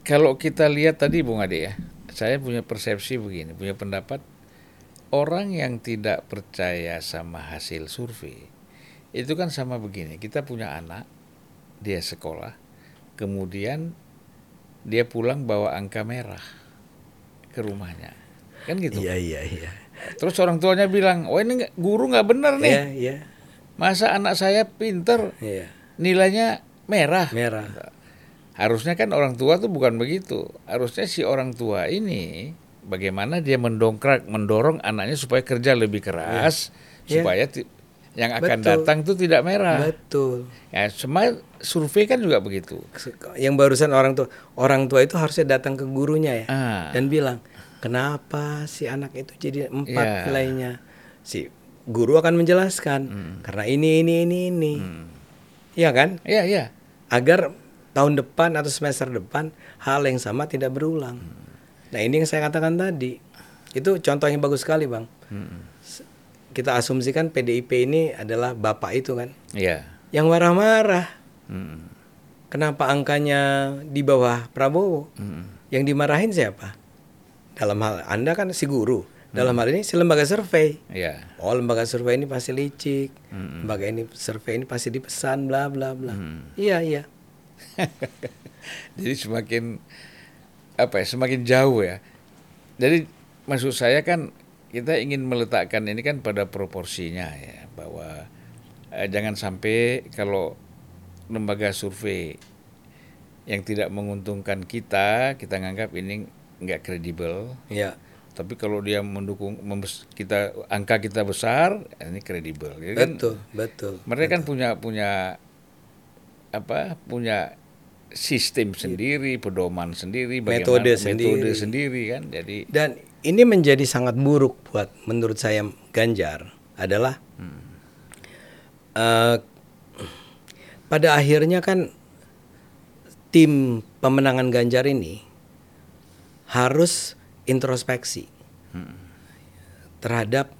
kalau kita lihat tadi Bung Ade ya, saya punya persepsi begini, punya pendapat orang yang tidak percaya sama hasil survei itu kan sama begini, kita punya anak, dia sekolah, kemudian dia pulang bawa angka merah ke rumahnya. kan gitu. Iya iya iya. Terus orang tuanya bilang, oh ini guru nggak benar nih. Iya iya. Masa anak saya pinter, Iya. nilainya merah. Merah. Harusnya kan orang tua tuh bukan begitu. Harusnya si orang tua ini bagaimana dia mendongkrak, mendorong anaknya supaya kerja lebih keras, Iya. supaya yang akan Betul. datang tuh tidak merah. Betul. Ya, semua survei kan juga begitu. Yang barusan orang tua orang tua itu harusnya datang ke gurunya ya Ah, dan bilang kenapa si anak itu jadi empat Iya. nilainya. Si guru akan menjelaskan karena ini ini ini ini. Iya kan? iya iya. Agar tahun depan atau semester depan hal yang sama tidak berulang. Nah ini yang saya katakan tadi itu contoh yang bagus sekali bang. S- Kita asumsikan PDIP ini adalah bapak itu kan Iya. yang marah-marah. Mm, Kenapa angkanya di bawah Prabowo? mm, Yang dimarahin siapa? Dalam hal Anda kan si guru. Dalam hal ini si lembaga survei. Iya. Oh lembaga survei ini pasti licik. Mm. Lembaga ini survei ini pasti dipesan bla bla bla. Iya iya. Jadi semakin apa ya, semakin jauh ya. Jadi maksud saya kan kita ingin meletakkan ini kan pada proporsinya ya bahwa eh, jangan sampai kalau lembaga survei yang tidak menguntungkan kita kita nganggap ini nggak kredibel. Iya. Tapi kalau dia mendukung kita angka kita besar ini kredibel. Jadi kan Betul betul. mereka kan punya punya apa punya sistem sendiri pedoman sendiri Metode metode sendiri. sendiri kan jadi Dan ini menjadi sangat buruk buat menurut saya Ganjar adalah eh, pada akhirnya kan tim pemenangan Ganjar ini harus introspeksi terhadap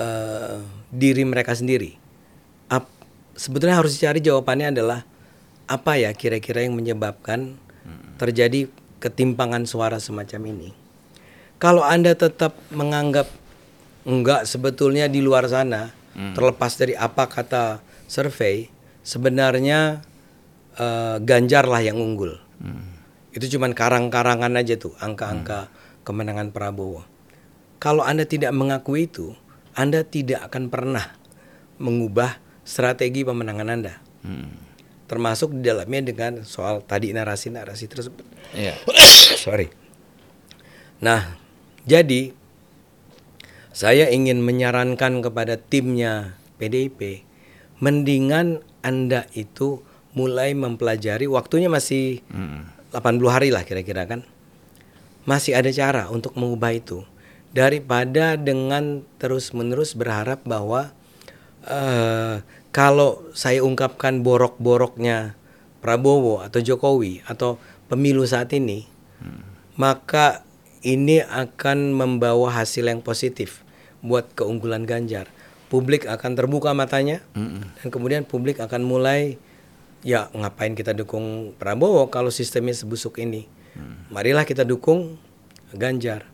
eh, diri mereka sendiri. Sebetulnya harus dicari jawabannya adalah apa ya kira-kira yang menyebabkan terjadi ketimpangan suara semacam ini. Kalau Anda tetap menganggap enggak sebetulnya di luar sana terlepas dari apa kata survei sebenarnya eh, Ganjar lah yang unggul. Itu cuman karang-karangan aja tuh angka-angka kemenangan Prabowo. Kalau Anda tidak mengakui itu, Anda tidak akan pernah mengubah strategi pemenangan Anda. Termasuk di dalamnya dengan soal tadi narasi-narasi tersebut. ya Sorry. Nah, jadi saya ingin menyarankan kepada timnya PDIP, mendingan Anda itu mulai mempelajari waktunya masih 80 hari lah kira-kira kan. Masih ada cara untuk mengubah itu daripada dengan terus-menerus berharap bahwa eh, kalau saya ungkapkan borok-boroknya Prabowo atau Jokowi atau pemilu saat ini, maka ini akan membawa hasil yang positif buat keunggulan Ganjar. Publik akan terbuka matanya dan kemudian publik akan mulai ya ngapain kita dukung Prabowo kalau sistemnya sebusuk ini. Marilah kita dukung Ganjar.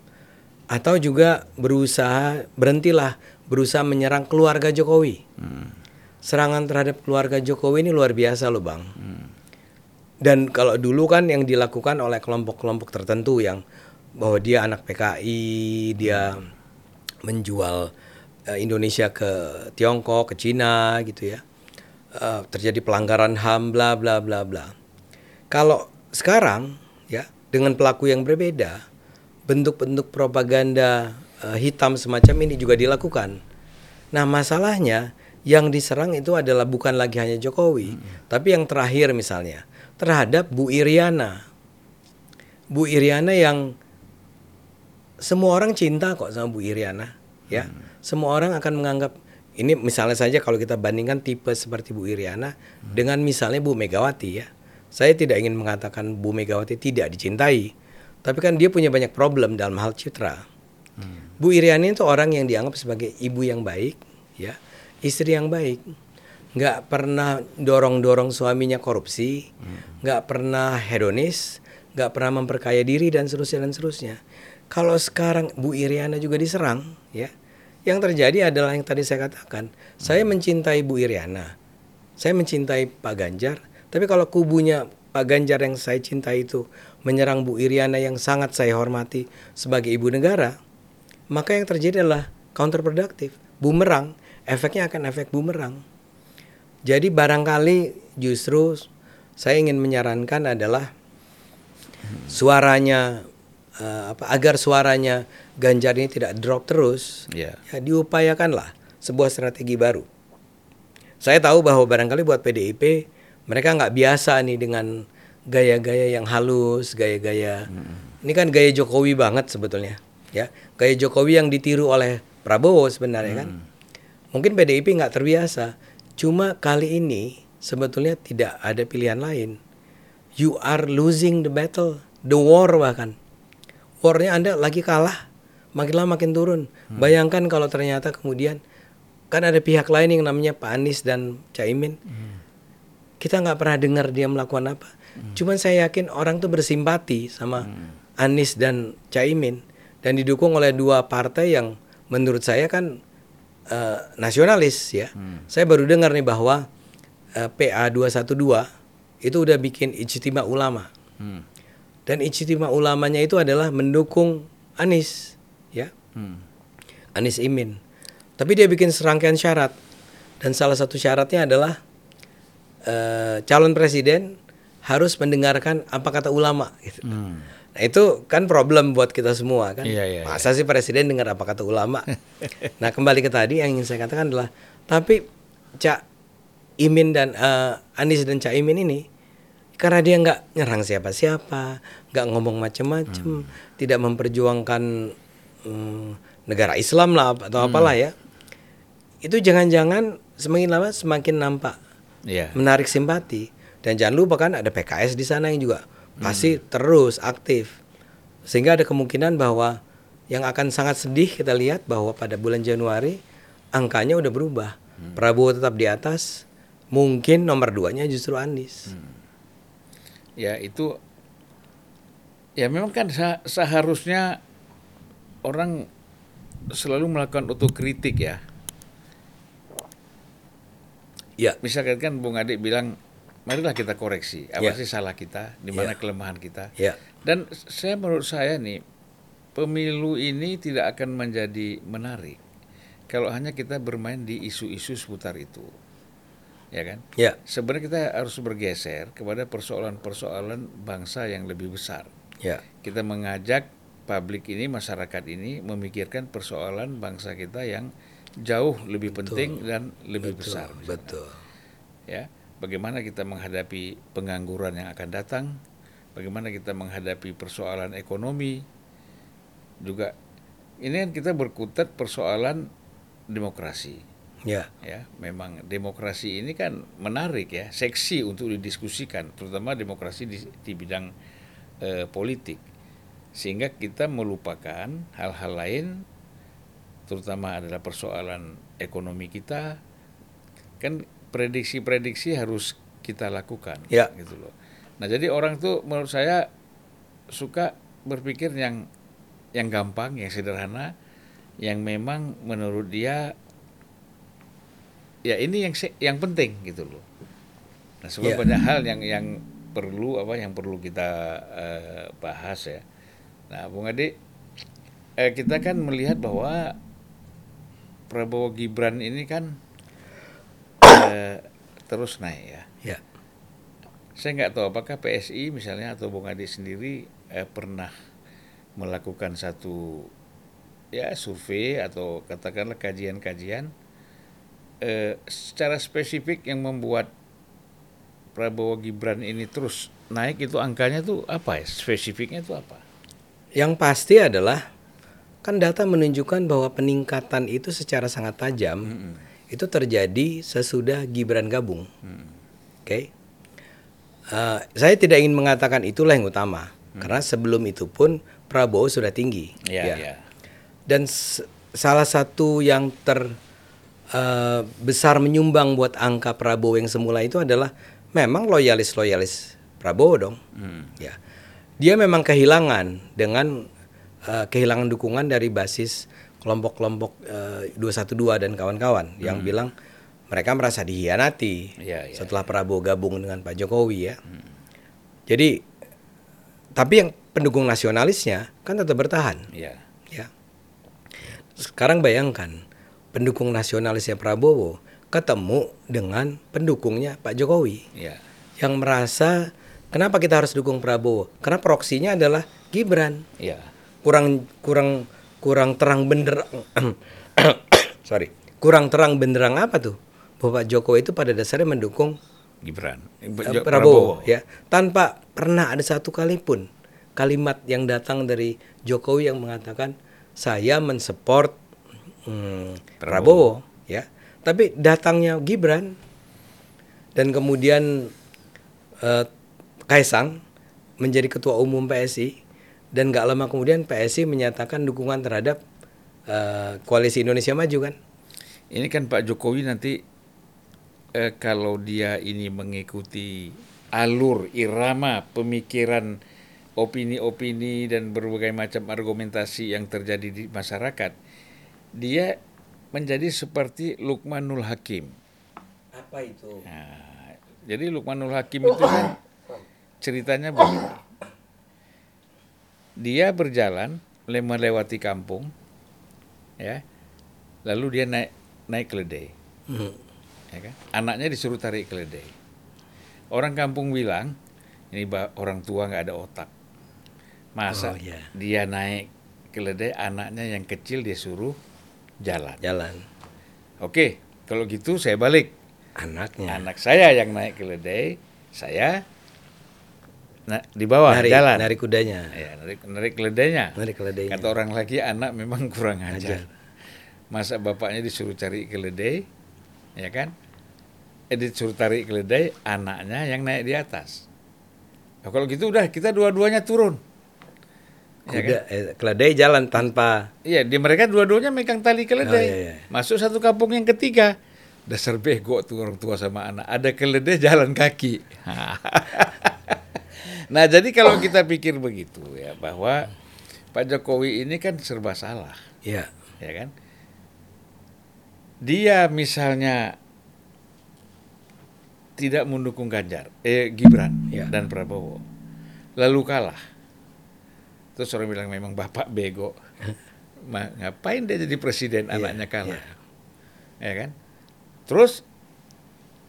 Atau juga berusaha berhentilah berusaha menyerang keluarga Jokowi. Serangan terhadap keluarga Jokowi ini luar biasa loh, Bang. Dan kalau dulu kan yang dilakukan oleh kelompok-kelompok tertentu yang bahwa dia anak PKI, dia menjual eh, Indonesia ke Tiongkok, ke Cina gitu ya. Eh, terjadi pelanggaran HAM bla bla bla bla. Kalau sekarang ya dengan pelaku yang berbeda, bentuk-bentuk propaganda eh, hitam semacam ini juga dilakukan. Nah, masalahnya yang diserang itu adalah bukan lagi hanya Jokowi, tapi yang terakhir misalnya terhadap Bu Iriana. Bu Iriana yang semua orang cinta kok sama Bu Iriana, ya. Semua orang akan menganggap ini misalnya saja kalau kita bandingkan tipe seperti Bu Iriana dengan misalnya Bu Megawati ya. Saya tidak ingin mengatakan Bu Megawati tidak dicintai, tapi kan dia punya banyak problem dalam hal citra. Bu Iriana itu orang yang dianggap sebagai ibu yang baik, ya, istri yang baik, nggak pernah dorong-dorong suaminya korupsi, nggak pernah hedonis, nggak pernah memperkaya diri dan seterusnya dan seterusnya. Kalau sekarang Bu Iriana juga diserang, ya, yang terjadi adalah yang tadi saya katakan, saya mencintai Bu Iriana, saya mencintai Pak Ganjar, tapi kalau kubunya Pak Ganjar yang saya cintai itu menyerang Bu Iriana yang sangat saya hormati sebagai ibu negara, maka yang terjadi adalah counterproductive, bumerang, efeknya akan efek bumerang. Jadi barangkali justru saya ingin menyarankan adalah suaranya uh, apa agar suaranya Ganjar ini tidak drop terus, Ya. ya diupayakanlah sebuah strategi baru. Saya tahu bahwa barangkali buat PDIP mereka nggak biasa nih dengan gaya-gaya yang halus, gaya-gaya ini kan gaya Jokowi banget sebetulnya, ya gaya Jokowi yang ditiru oleh Prabowo sebenarnya kan. Mungkin PDIP nggak terbiasa, cuma kali ini sebetulnya tidak ada pilihan lain. You are losing the battle, the war bahkan. Warnya Anda lagi kalah, makin lama makin turun. Bayangkan kalau ternyata kemudian kan ada pihak lain yang namanya Pak Anies dan Caimin. Kita nggak pernah dengar dia melakukan apa. Cuman saya yakin orang tuh bersimpati sama Anies dan Caimin dan didukung oleh dua partai yang menurut saya kan eh, nasionalis ya. Saya baru dengar nih bahwa eh, PA 212 itu udah bikin ijtima ulama. Hmm. Dan ijtima ulamanya itu adalah mendukung Anies, ya. Hmm. Anies Imin. Tapi dia bikin serangkaian syarat. Dan salah satu syaratnya adalah eh, calon presiden harus mendengarkan apa kata ulama gitu. Hmm. Nah, itu kan problem buat kita semua kan. Iya, iya, Masa sih presiden dengar apa kata ulama? nah, kembali ke tadi yang ingin saya katakan adalah tapi Cak Imin dan eh, Anies dan Cak Imin ini karena dia nggak nyerang siapa-siapa, nggak ngomong macem-macem, tidak memperjuangkan mm, negara Islam lah atau apalah ya. Itu jangan-jangan semakin lama semakin nampak Iya. menarik simpati dan jangan lupa kan ada PKS di sana yang juga pasti terus aktif. Sehingga ada kemungkinan bahwa yang akan sangat sedih kita lihat bahwa pada bulan Januari angkanya udah berubah. Prabowo tetap di atas mungkin nomor duanya justru Anies. Ya itu ya memang kan seh- seharusnya orang selalu melakukan otokritik ya. ya. Misalkan kan Bung Adik bilang, marilah kita koreksi apa Ya. sih salah kita, di mana Ya. kelemahan kita. ya Dan saya menurut saya nih pemilu ini tidak akan menjadi menarik kalau hanya kita bermain di isu-isu seputar itu. Ya kan? ya Sebenarnya kita harus bergeser kepada persoalan-persoalan bangsa yang lebih besar. ya Kita mengajak publik ini, masyarakat ini memikirkan persoalan bangsa kita yang jauh lebih penting dan lebih besar. misalnya. betul Ya, bagaimana kita menghadapi pengangguran yang akan datang, bagaimana kita menghadapi persoalan ekonomi, juga ini kan kita berkutat persoalan demokrasi. ya. Ya, memang demokrasi ini kan menarik ya, seksi untuk didiskusikan, terutama demokrasi di, di bidang eh, politik, sehingga kita melupakan hal-hal lain, terutama adalah persoalan ekonomi kita, kan prediksi-prediksi harus kita lakukan, Ya. gitu loh. Nah, jadi orang tuh menurut saya suka berpikir yang yang gampang, yang sederhana, yang memang menurut dia ya ini yang yang penting gitu loh. Nah, sebab Ya. banyak hal yang yang perlu apa yang perlu kita eh, bahas ya. Nah, Bung Ade, eh, kita kan melihat bahwa Prabowo Gibran ini kan terus naik ya. ya Saya nggak tahu apakah PSI misalnya atau Bung Ade sendiri eh, pernah melakukan satu ya survei atau katakanlah kajian-kajian eh, secara spesifik yang membuat Prabowo Gibran ini terus naik itu angkanya tuh apa ya spesifiknya itu apa? Yang pasti adalah kan data menunjukkan bahwa peningkatan itu secara sangat tajam itu terjadi sesudah Gibran gabung. Oke. Eh, saya tidak ingin mengatakan itulah yang utama karena sebelum itu pun Prabowo sudah tinggi. Ya, Ya. ya. Dan salah satu yang ter eh, besar menyumbang buat angka Prabowo yang semula itu adalah memang loyalis-loyalis Prabowo dong. Hmm. Ya. Dia memang kehilangan dengan eh, kehilangan dukungan dari basis kelompok-kelompok eh, 212 dan kawan-kawan yang bilang mereka merasa dihianati Ya, ya, setelah Prabowo gabung dengan Pak Jokowi ya. Jadi tapi yang pendukung nasionalisnya kan tetap bertahan Ya. ya. sekarang bayangkan pendukung nasionalisnya Prabowo ketemu dengan pendukungnya Pak Jokowi Ya. yang merasa kenapa kita harus dukung Prabowo? Karena proksinya adalah Gibran. Ya. Kurang kurang kurang terang benderang sorry kurang terang benderang apa tuh? Bahwa Pak Jokowi itu pada dasarnya mendukung Gibran. eh, Jo- Prabowo, ya tanpa pernah ada satu kali pun kalimat yang datang dari Jokowi yang mengatakan saya mensupport hmm, Prabowo. ya tapi datangnya Gibran dan kemudian eh, Kaisang menjadi ketua umum PSI dan nggak lama kemudian PSI menyatakan dukungan terhadap eh, koalisi Indonesia Maju kan Ini kan Pak Jokowi nanti eh, kalau dia ini mengikuti alur irama pemikiran opini-opini dan berbagai macam argumentasi yang terjadi di masyarakat, dia menjadi seperti Lukmanul Hakim. apa itu Nah, jadi Lukmanul Hakim itu kan ceritanya begini. Dia berjalan le- melewati kampung, ya, lalu dia naik naik keledai, Hmm. ya kan? Anaknya disuruh tarik keledai. Orang kampung bilang ini orang tua nggak ada otak. Masa Oh, iya. dia naik keledai, anaknya yang kecil dia suruh jalan. jalan Oke, kalau gitu saya balik. anaknya Anak saya yang naik keledai, saya na- di bawah narik, jalan. narik kudanya Ya, narik, narik keledainya. narik keledainya Kata orang lagi anak memang kurang ajar. Ajar. Masa bapaknya disuruh cari keledai, ya kan? Eh disuruh tarik keledai, anaknya yang naik di atas. Nah, kalau gitu udah kita dua-duanya turun. Ya kuda eh, keledai jalan tanpa Iya, di mereka dua-duanya megang tali keledai. Oh, iya, iya. Masuk satu kampung yang ketiga. Dasar bego tuh orang tua sama anak. Ada keledai jalan kaki. nah, jadi kalau kita pikir begitu ya bahwa Pak Jokowi ini kan serba salah, ya ya kan? Dia misalnya tidak mendukung Ganjar, eh Gibran Ya. dan Prabowo. Lalu kalah. Terus orang bilang memang bapak bego. Ma, ngapain dia jadi presiden Iya, anaknya kalah? Ya kan? Terus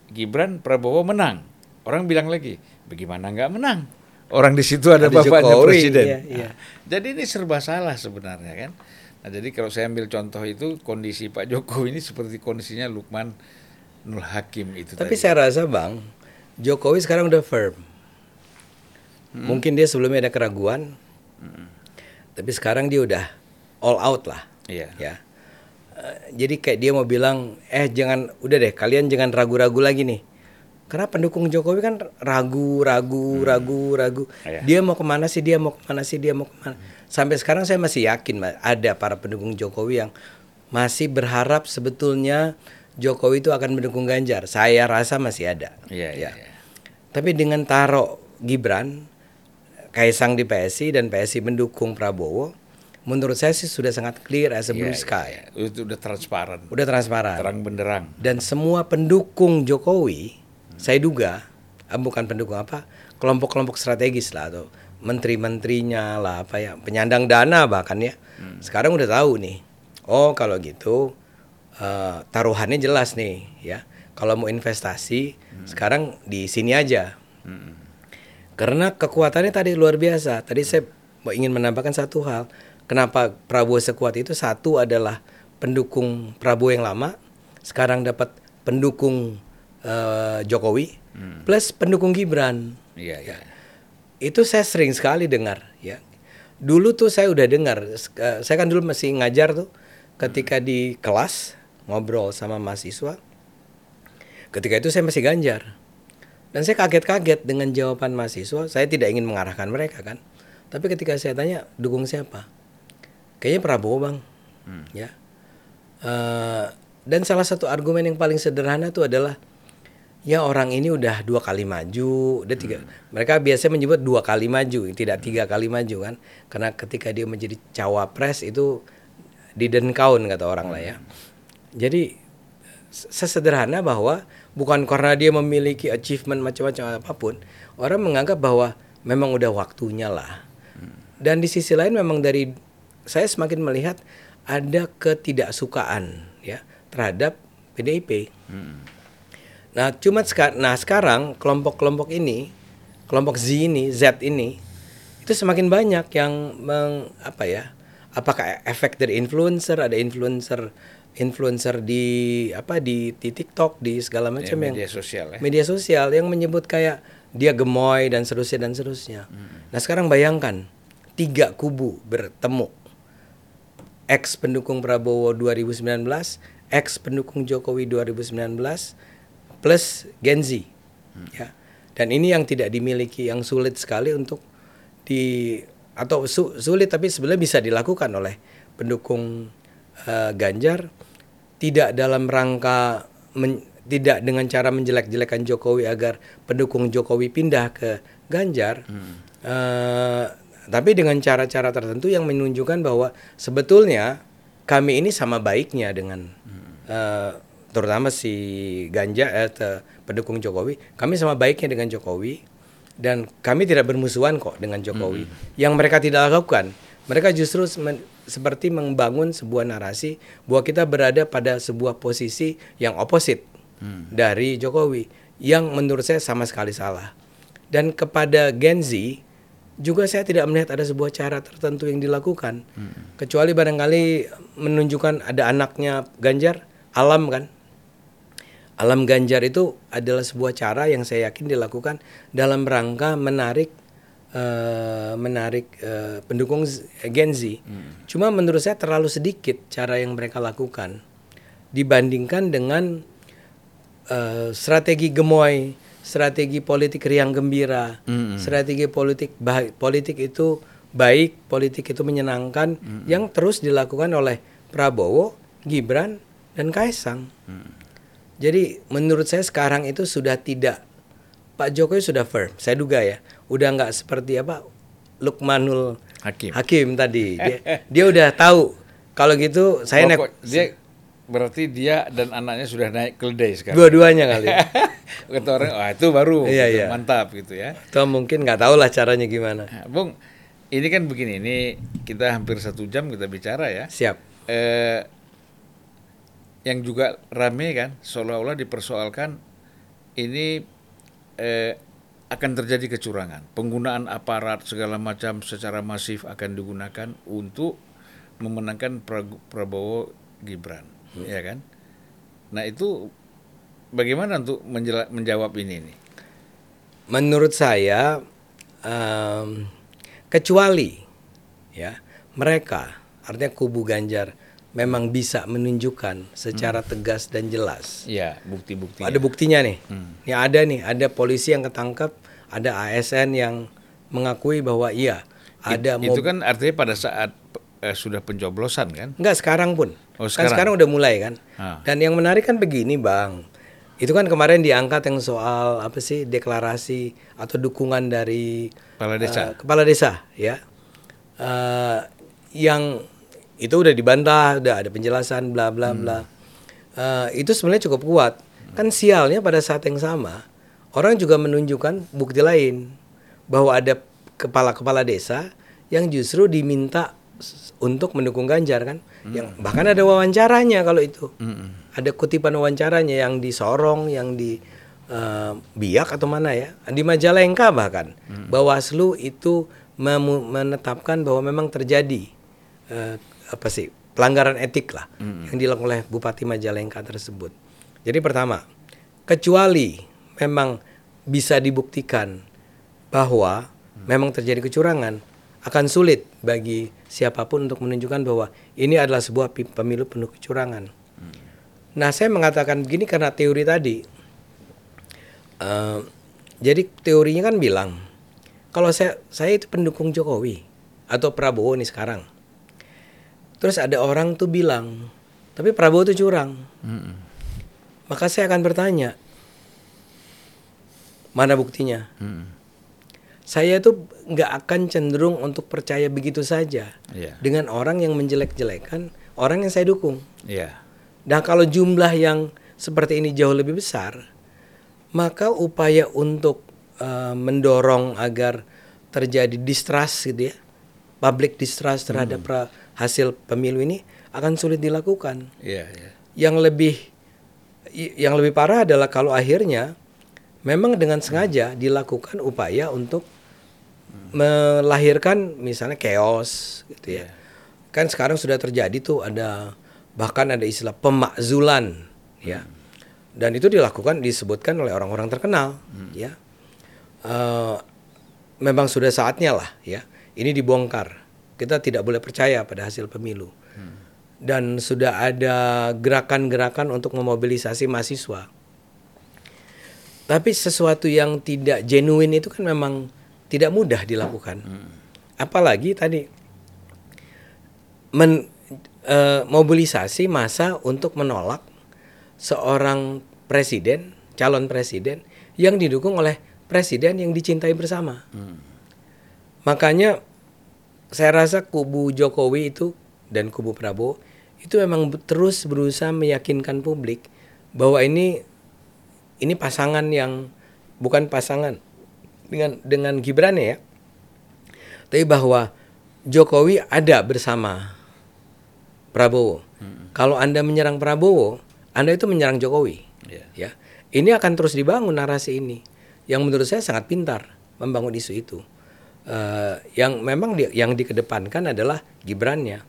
Gibran Prabowo menang. Orang bilang lagi, bagaimana nggak menang? Orang di situ ada, Ada bapaknya Jokowi, presiden. iya, iya. Nah, jadi ini serba salah sebenarnya kan. Nah, jadi kalau saya ambil contoh itu kondisi Pak Jokowi ini seperti kondisinya Lukman Nur Hakim itu tapi tadi. saya rasa bang Jokowi sekarang udah firm Hmm. mungkin dia sebelumnya ada keraguan tapi sekarang dia udah all out lah Iya. ya Eh, jadi kayak dia mau bilang eh jangan udah deh kalian jangan ragu-ragu lagi nih karena pendukung Jokowi kan ragu ragu ragu ragu Iya. dia mau ke mana sih dia mau ke mana sih dia mau ke mana sampai sekarang saya masih yakin ada para pendukung Jokowi yang masih berharap sebetulnya Jokowi itu akan mendukung Ganjar saya rasa masih ada Iya, iya, Ya. iya. tapi dengan taruh Gibran Kaisang di PSI dan PSI mendukung Prabowo menurut saya sih sudah sangat clear as a blue Iya, sky iya, iya. Itu udah transparan. udah transparan Terang benderang. dan semua pendukung Jokowi saya duga ah, bukan pendukung apa kelompok-kelompok strategis lah atau menteri-menterinya lah apa ya penyandang dana bahkan ya. Sekarang udah tahu nih oh kalau gitu eh, taruhannya jelas nih ya. Kalau mau investasi sekarang di sini aja. Karena kekuatannya tadi luar biasa. Tadi saya ingin menambahkan satu hal. Kenapa Prabowo sekuat itu? Satu adalah pendukung Prabowo yang lama. Sekarang dapat pendukung eh, Jokowi plus pendukung Gibran. Iya, iya. itu saya sering sekali dengar ya. Dulu tuh saya udah dengar eh, saya kan dulu masih ngajar tuh ketika di kelas ngobrol sama mahasiswa ketika itu saya masih ganjar. Dan saya kaget-kaget dengan jawaban mahasiswa saya tidak ingin mengarahkan mereka kan. Tapi ketika saya tanya dukung siapa? Kayaknya Prabowo bang. Ya. Eh, dan salah satu argumen yang paling sederhana itu adalah ya orang ini udah dua kali maju, udah tiga. Mereka biasanya menyebut dua kali maju, tidak tiga kali maju kan? Karena ketika dia menjadi cawapres itu didn't count kata orang lah ya. Jadi s- sesederhana bahwa bukan karena dia memiliki achievement macam-macam apa pun, orang menganggap bahwa memang udah waktunya lah. Dan di sisi lain memang dari saya semakin melihat ada ketidaksukaan ya terhadap PDIP. Nah, cuma seka- nah sekarang kelompok-kelompok ini, kelompok Z ini, Z ini itu semakin banyak yang meng, apa ya? Apakah efek dari influencer, ada influencer influencer di apa di, di TikTok, di segala Ya, macam yang media sosial ya. media sosial yang menyebut kayak dia gemoy dan seterusnya dan seterusnya. Nah sekarang bayangkan tiga kubu bertemu, ex pendukung Prabowo 2019, ex pendukung Jokowi 2019, plus Gen Z, ya. Dan ini yang tidak dimiliki, yang sulit sekali untuk di atau su- sulit tapi sebenarnya bisa dilakukan oleh pendukung eh, Ganjar. Tidak dalam rangka men- tidak dengan cara menjelek-jelekan Jokowi agar pendukung Jokowi pindah ke Ganjar, eh, tapi dengan cara-cara tertentu yang menunjukkan bahwa sebetulnya kami ini sama baiknya dengan eh, terutama si Ganjar eh, te- pendukung Jokowi, kami sama baiknya dengan Jokowi dan kami tidak bermusuhan kok dengan Jokowi. Yang mereka tidak lakukan, mereka justru men- seperti membangun sebuah narasi bahwa kita berada pada sebuah posisi yang oposit dari Jokowi yang menurut saya sama sekali salah. Dan kepada Gen Z juga saya tidak melihat ada sebuah cara tertentu yang dilakukan. Kecuali barangkali menunjukkan ada anaknya Ganjar alam kan alam Ganjar itu adalah sebuah cara yang saya yakin dilakukan dalam rangka menarik eh, menarik eh, pendukung Z- Gen Z. Cuma menurut saya terlalu sedikit cara yang mereka lakukan dibandingkan dengan eh, strategi gemoy, strategi politik riang gembira, strategi politik baik, politik itu baik, politik itu menyenangkan yang terus dilakukan oleh Prabowo, Gibran dan Kaisang. Jadi menurut saya sekarang itu sudah tidak Pak Jokowi sudah firm, saya duga ya, udah nggak seperti apa Lukmanul Hakim. Hakim tadi. Dia, dia udah tahu kalau gitu saya naik dia berarti dia dan anaknya sudah naik keledai sekarang. dua-duanya kali. Kata orang, wah itu baru Iya, gitu, iya. mantap gitu ya. Atau mungkin nggak tahu lah caranya gimana. Nah, Bung, ini kan begini, ini kita hampir satu jam kita bicara ya. Siap. Eh, yang juga rame kan, seolah-olah dipersoalkan ini eh, akan terjadi kecurangan, penggunaan aparat segala macam secara masif akan digunakan untuk memenangkan Pra- Prabowo Gibran, ya kan? Nah itu bagaimana untuk menjawab ini nih? Menurut saya em, kecuali ya mereka artinya kubu Ganjar memang bisa menunjukkan secara tegas dan jelas Ya bukti-bukti. Ada buktinya nih. Ini ada nih, ada polisi yang ketangkep, ada ASN yang mengakui bahwa iya ada itu mob- kan artinya pada saat eh, sudah pencoblosan kan? Enggak sekarang pun. Oh, Kan sekarang. sekarang udah mulai kan. Ah. Dan yang menarik kan begini, Bang. Itu kan kemarin diangkat yang soal apa sih deklarasi atau dukungan dari Kepala desa. eh, kepala desa ya. Eh, yang itu udah dibantah, udah ada penjelasan bla bla bla. Eh, itu sebenarnya cukup kuat. Kan sialnya pada saat yang sama orang juga menunjukkan bukti lain bahwa ada kepala-kepala desa yang justru diminta untuk mendukung Ganjar kan. Yang bahkan ada wawancaranya kalau itu. Ada kutipan wawancaranya yang di Sorong, yang di eh, Biak atau mana ya, di Majalengka bahkan. Bawaslu itu menetapkan bahwa memang terjadi eh, apa sih pelanggaran etik lah yang dilakukan oleh Bupati Majalengka tersebut. Jadi pertama, kecuali memang bisa dibuktikan bahwa memang terjadi kecurangan, akan sulit bagi siapa pun untuk menunjukkan bahwa ini adalah sebuah pemilu penuh kecurangan. Nah, saya mengatakan begini karena teori tadi. Eh, jadi teorinya kan bilang kalau saya saya itu pendukung Jokowi atau Prabowo nih sekarang. Terus ada orang tuh bilang, tapi Prabowo tuh curang. Maka saya akan bertanya, mana buktinya? Saya tuh nggak akan cenderung untuk percaya begitu saja Iya. dengan orang yang menjelek-jelekan orang yang saya dukung. Iya. Nah kalau jumlah yang seperti ini jauh lebih besar, maka upaya untuk eh, mendorong agar terjadi distrust gitu ya, public distrust terhadap pra- hasil pemilu ini akan sulit dilakukan. Iya, iya. Yang lebih yang lebih parah adalah kalau akhirnya memang dengan sengaja dilakukan upaya untuk melahirkan misalnya chaos gitu ya. Kan sekarang sudah terjadi tuh ada bahkan ada istilah pemakzulan ya. Dan itu dilakukan disebutkan oleh orang-orang terkenal ya. Eh, memang sudah saatnya lah ya. Ini dibongkar. Kita tidak boleh percaya pada hasil pemilu. Dan sudah ada gerakan-gerakan untuk memobilisasi mahasiswa. Tapi sesuatu yang tidak genuine itu kan memang tidak mudah dilakukan. Apalagi tadi men, eh, mobilisasi massa untuk menolak seorang presiden, calon presiden yang didukung oleh presiden yang dicintai bersama. Makanya saya rasa kubu Jokowi itu dan kubu Prabowo itu memang terus berusaha meyakinkan publik bahwa ini ini pasangan yang bukan pasangan dengan dengan Gibran ya, tapi bahwa Jokowi ada bersama Prabowo. Kalau Anda menyerang Prabowo, Anda itu menyerang Jokowi. Iya. Ya. Ini akan terus dibangun narasi ini yang menurut saya sangat pintar membangun isu itu. Eh, yang memang di- yang dikedepankan adalah Gibrannya.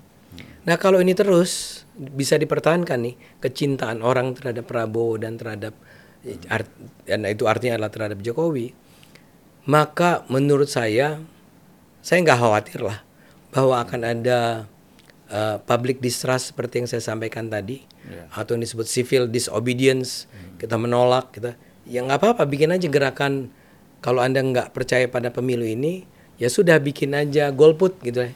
Nah, kalau ini terus bisa dipertahankan nih kecintaan orang terhadap Prabowo dan terhadap art- dan itu artinya adalah terhadap Jokowi, maka menurut saya saya nggak khawatir lah bahwa akan ada uh, public distrust seperti yang saya sampaikan tadi Ya. atau yang disebut civil disobedience kita menolak kita ya nggak apa-apa bikin aja gerakan kalau anda nggak percaya pada pemilu ini ya sudah bikin aja golput gitu ya.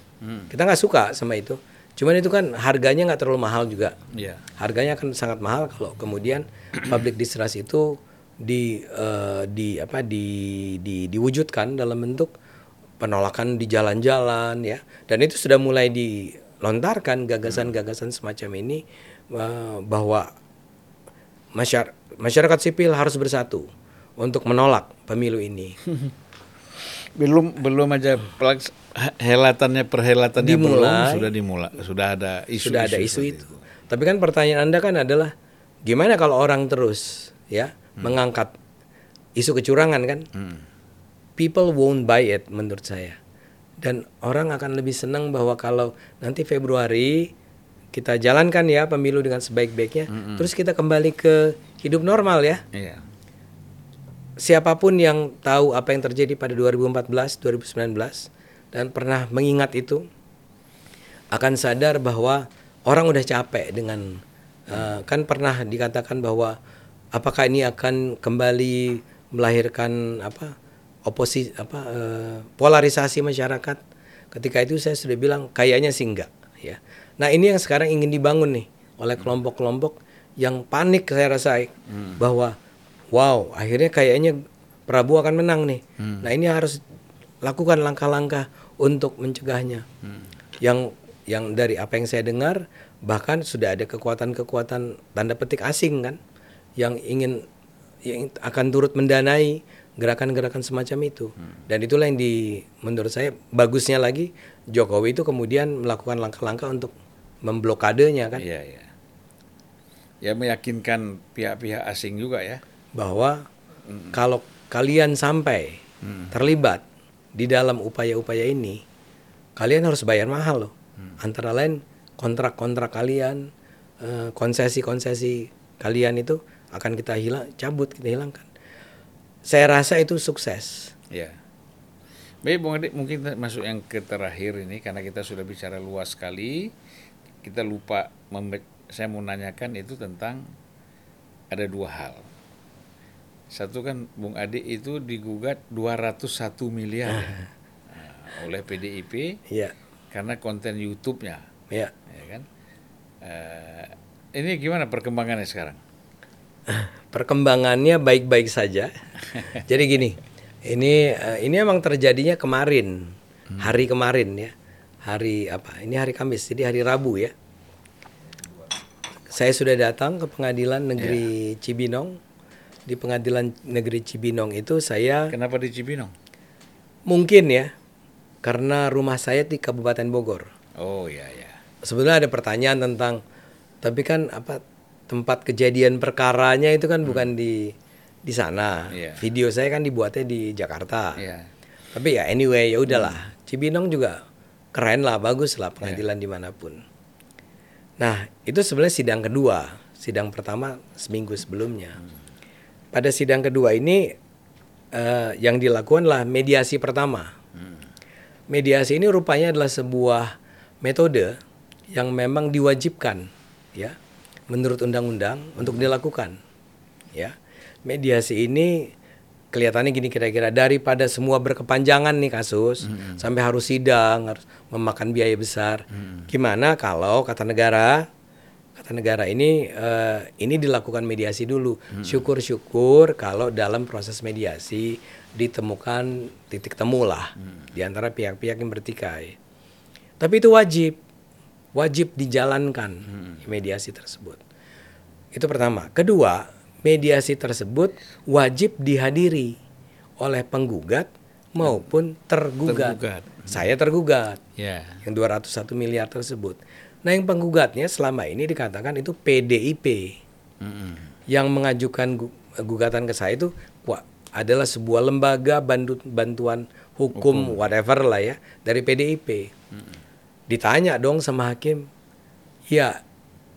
Kita nggak suka sama itu. Cuman itu kan harganya nggak terlalu mahal juga. Iya. harganya akan sangat mahal kalau kemudian public distrust itu di eh, di apa di, di diwujudkan dalam bentuk penolakan di jalan-jalan ya. Dan itu sudah mulai dilontarkan gagasan-gagasan semacam ini eh, bahwa masyarakat masyarakat sipil harus bersatu untuk menolak pemilu ini Belum belum aja pelaks- helatannya perhelatannya belum Dimulai. sudah dimulai. Sudah ada isu sudah ada isu itu. Tapi kan pertanyaan Anda kan adalah gimana kalau orang terus ya mengangkat isu kecurangan kan? People won't buy it menurut saya. Dan orang akan lebih senang bahwa kalau nanti Februari kita jalankan ya pemilu dengan sebaik-baiknya, terus kita kembali ke hidup normal ya. Iya. Siapa pun yang tahu apa yang terjadi pada 2014, 2019 dan pernah mengingat itu akan sadar bahwa orang udah capek dengan eh, kan pernah dikatakan bahwa apakah ini akan kembali melahirkan apa oposisi apa eh, polarisasi masyarakat? Ketika itu saya sudah bilang kayaknya sih enggak ya. Nah ini yang sekarang ingin dibangun nih oleh kelompok-kelompok yang panik saya rasa bahwa wow akhirnya kayaknya Prabowo akan menang nih. Nah ini harus lakukan langkah-langkah untuk mencegahnya. Yang yang dari apa yang saya dengar bahkan sudah ada kekuatan-kekuatan tanda petik asing kan yang ingin yang akan turut mendanai gerakan-gerakan semacam itu. Dan itulah yang di menurut saya bagusnya lagi Jokowi itu kemudian melakukan langkah-langkah untuk memblokadenya kan. Iya, iya. Ya meyakinkan pihak-pihak asing juga ya. Bahwa kalau kalian sampai terlibat di dalam upaya-upaya ini, kalian harus bayar mahal loh. Antara lain kontrak-kontrak kalian, eh, konsesi-konsesi kalian itu akan kita hilang, cabut, kita hilangkan. Saya rasa itu sukses. Ya. Baik, Bung Ade, mungkin masuk yang ke terakhir ini karena kita sudah bicara luas sekali. Kita lupa saya mau nanyakan itu tentang ada dua hal. Satu kan Bung Ade itu digugat 201 miliar ya, nah, oleh PDIP Ya, karena konten YouTube-nya, ya. ya kan? Eh, ini gimana perkembangannya sekarang? Perkembangannya baik-baik saja. Jadi gini, ini eh, ini emang terjadinya kemarin, hari kemarin ya, hari apa? Ini hari Kamis, jadi hari Rabu ya. Saya sudah datang ke pengadilan negeri Cibinong. Di pengadilan negeri Cibinong itu saya Kenapa di Cibinong? mungkin ya, karena rumah saya di Kabupaten Bogor. Oh ya ya. sebetulnya ada pertanyaan tentang tapi kan apa tempat kejadian perkaranya itu kan bukan di di sana. Iya. Video saya kan dibuatnya di Jakarta. Iya. Tapi ya anyway ya udahlah. Cibinong juga keren lah, bagus lah pengadilan di mana pun. Nah itu sebenarnya sidang kedua. Sidang pertama seminggu sebelumnya. Pada sidang kedua ini eh, yang dilakukan lah mediasi pertama. Mediasi ini rupanya adalah sebuah metode yang memang diwajibkan ya menurut undang-undang untuk dilakukan ya. Mediasi ini kelihatannya gini kira-kira daripada semua berkepanjangan nih kasus sampai harus sidang, harus memakan biaya besar. Gimana kalau kata negara kata negara ini eh, ini dilakukan mediasi dulu. Syukur-syukur kalau dalam proses mediasi ditemukan titik temu lah di antara pihak-pihak yang bertikai. Tapi itu wajib, wajib dijalankan mediasi tersebut. Itu pertama. Kedua, mediasi tersebut wajib dihadiri oleh penggugat maupun tergugat. Tergugat. Saya tergugat Ya. yang 201 miliar tersebut. Nah, yang penggugatnya selama ini dikatakan itu PDIP. Mm-mm. Yang mengajukan gu- gugatan ke saya itu wah, adalah sebuah lembaga bantu- bantuan hukum, whatever lah ya dari PDIP. Ditanya dong sama hakim, ya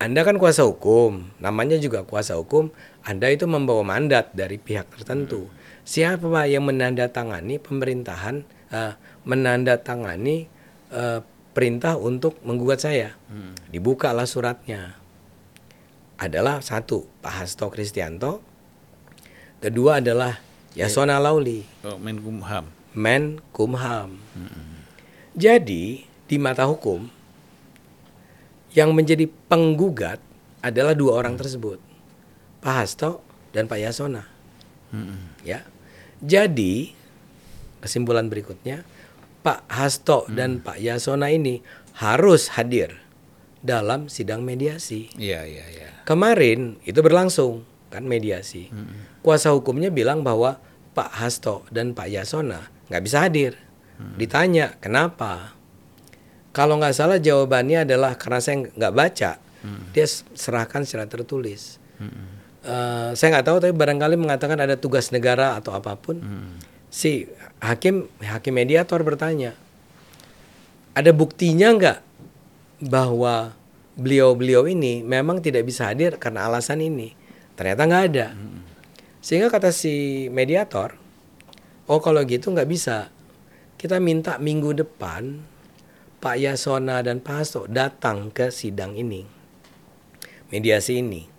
Anda kan kuasa hukum, namanya juga kuasa hukum, Anda itu membawa mandat dari pihak tertentu. Siapa Pak yang menandatangani pemerintahan, eh, menandatangani eh, perintah untuk menggugat saya? Dibukalah suratnya. Adalah satu Pak Hasto Kristianto, kedua adalah Yasona Lauli. Oh, Menkumham. Menkumham. Jadi di mata hukum yang menjadi penggugat adalah dua orang tersebut, Pak Hasto dan Pak Yasona. Ya, jadi kesimpulan berikutnya Pak Hasto dan Pak Yasona ini harus hadir dalam sidang mediasi. Iya, iya, iya. Kemarin itu berlangsung kan mediasi. Kuasa hukumnya bilang bahwa Pak Hasto dan Pak Yasona nggak bisa hadir. Ditanya kenapa? Kalau nggak salah jawabannya adalah karena saya nggak baca. Dia s- serahkan secara tertulis. Eh, saya nggak tahu tapi barangkali mengatakan ada tugas negara atau apa pun. Si hakim hakim mediator bertanya, ada buktinya nggak bahwa beliau-beliau ini memang tidak bisa hadir karena alasan ini. Ternyata nggak ada. Sehingga kata si mediator, oh kalau gitu nggak bisa. Kita minta minggu depan Pak Yasona dan Pak Hasto datang ke sidang ini, mediasi ini.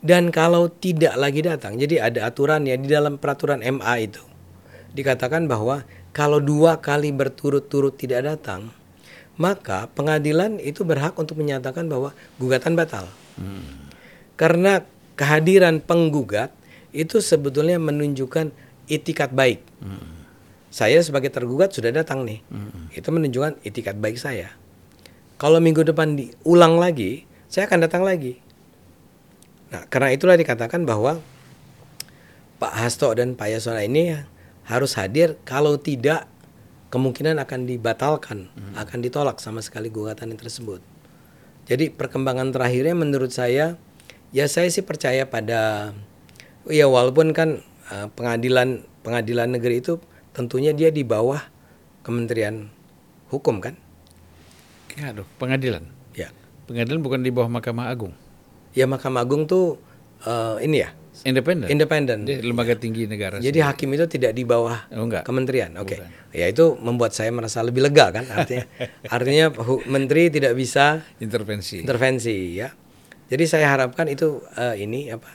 Dan kalau tidak lagi datang, jadi ada aturan ya di dalam peraturan MA itu dikatakan bahwa kalau dua kali berturut-turut tidak datang, maka pengadilan itu berhak untuk menyatakan bahwa gugatan batal. Karena kehadiran penggugat itu sebetulnya menunjukkan itikat baik. Saya sebagai tergugat sudah datang nih. Itu menunjukkan itikat baik saya. Kalau minggu depan diulang lagi, saya akan datang lagi. Nah, karena itulah dikatakan bahwa Pak Hasto dan Pak Yasona ini harus hadir kalau tidak kemungkinan akan dibatalkan, akan ditolak sama sekali gugatan yang tersebut. Jadi perkembangan terakhirnya menurut saya ya saya sih percaya pada ya walaupun kan eh, pengadilan pengadilan negeri itu tentunya dia di bawah Kementerian Hukum kan? Ya, aduh, pengadilan. Ya. Pengadilan bukan di bawah Mahkamah Agung. Ya Mahkamah Agung tuh eh, ini ya, Independen. independen. Lembaga tinggi negara. Jadi hakim itu tidak di bawah Oh, enggak. kementerian. Oke. Ya itu membuat saya merasa lebih lega kan artinya artinya menteri tidak bisa intervensi. intervensi ya. Jadi saya harapkan itu eh, ini apa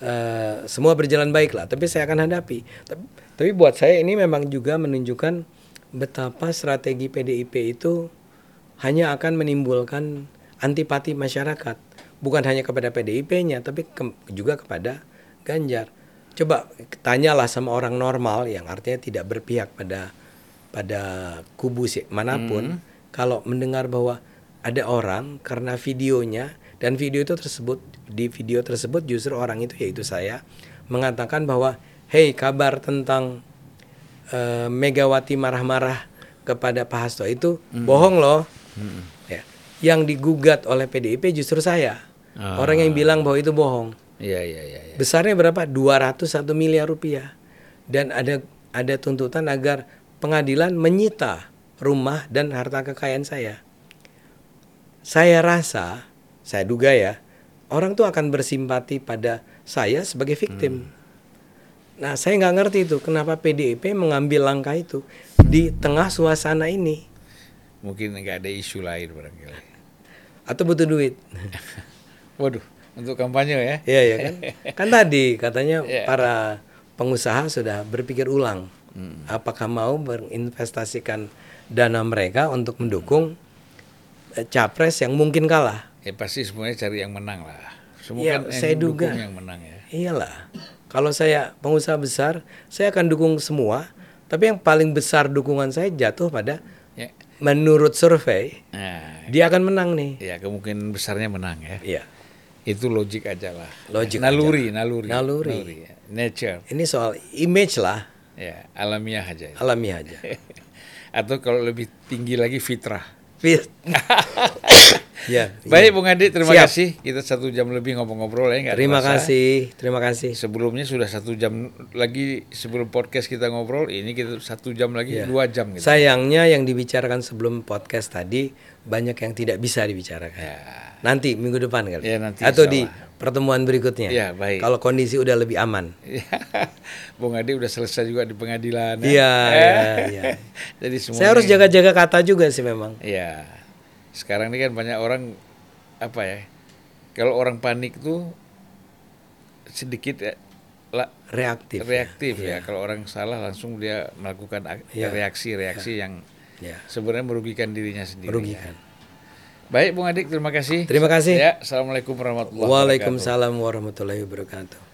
eh, semua berjalan baik lah. Tapi saya akan hadapi. Tapi, tapi buat saya ini memang juga menunjukkan betapa strategi PDIP itu hanya akan menimbulkan antipati masyarakat. Bukan hanya kepada PDIP-nya, tapi ke- juga kepada Ganjar. Coba tanyalah sama orang normal yang artinya tidak berpihak pada pada kubu si- mana pun, kalau mendengar bahwa ada orang karena videonya dan video itu tersebut di video tersebut justru orang itu yaitu saya mengatakan bahwa hey kabar tentang eh, Megawati marah-marah kepada Pak Hasto itu bohong loh. Ya. yang digugat oleh PDIP justru saya. Ah. Orang yang bilang bahwa itu bohong. Iya iya iya. iya. Besarnya berapa? 201 miliar rupiah. Dan ada ada tuntutan agar pengadilan menyita rumah dan harta kekayaan saya. Saya rasa, saya duga ya, orang tuh akan bersimpati pada saya sebagai victim. Nah, saya nggak ngerti itu kenapa PDIP mengambil langkah itu di tengah suasana ini Mungkin nggak ada isu lain barangkali. atau butuh duit. Waduh, untuk kampanye ya? Iya ya kan. Kan tadi katanya Iya. para pengusaha sudah berpikir ulang Hmm. apakah mau berinvestasikan dana mereka untuk mendukung eh, capres yang mungkin kalah. Ya pasti semuanya cari yang menang lah. Semua Ya, kan yang saya dukung duga. yang menang ya. Iyalah. Kalau saya pengusaha besar, saya akan dukung semua. Tapi yang paling besar dukungan saya jatuh pada Ya. menurut survei Nah, dia akan menang nih. ya kemungkinan besarnya menang ya. Iya. Itu logik aja lah. Logik naluri, naluri, Naluri. ya. Nature, Ini soal image lah, ya alamiah aja. ya. alamiah aja. Atau kalau lebih tinggi lagi fitrah. Fit. ya. Baik Bung Adi, terima Siap. kasih. Kita satu jam lebih ngobrol-ngobrol ya. nggak Terima terasa. kasih, terima kasih. Sebelumnya sudah satu jam lagi sebelum podcast kita ngobrol. Ini kita satu jam lagi Iya. dua jam gitu. Sayangnya yang dibicarakan sebelum podcast tadi banyak yang tidak bisa dibicarakan. Ya. Nanti minggu depan kali. Ya, nanti Atau di pertemuan berikutnya. Ya, baik. Kalau kondisi udah lebih aman. Bung Adi udah selesai juga di pengadilan. ya. Iya, iya, iya. Jadi semua. Saya harus jaga-jaga kata juga sih memang. Iya. Sekarang ini kan banyak orang apa ya? Kalau orang panik tuh sedikit ya, la- Reaktif. reaktif Iya. ya. Kalau orang salah langsung dia melakukan ak- Iya. reaksi-reaksi yang Ya. sebenarnya merugikan dirinya sendiri. Merugikan. ya. Baik, Bung Adik, terima kasih. Terima kasih. Ya, assalamualaikum warahmatullahi wabarakatuh. Waalaikumsalam warahmatullahi wabarakatuh.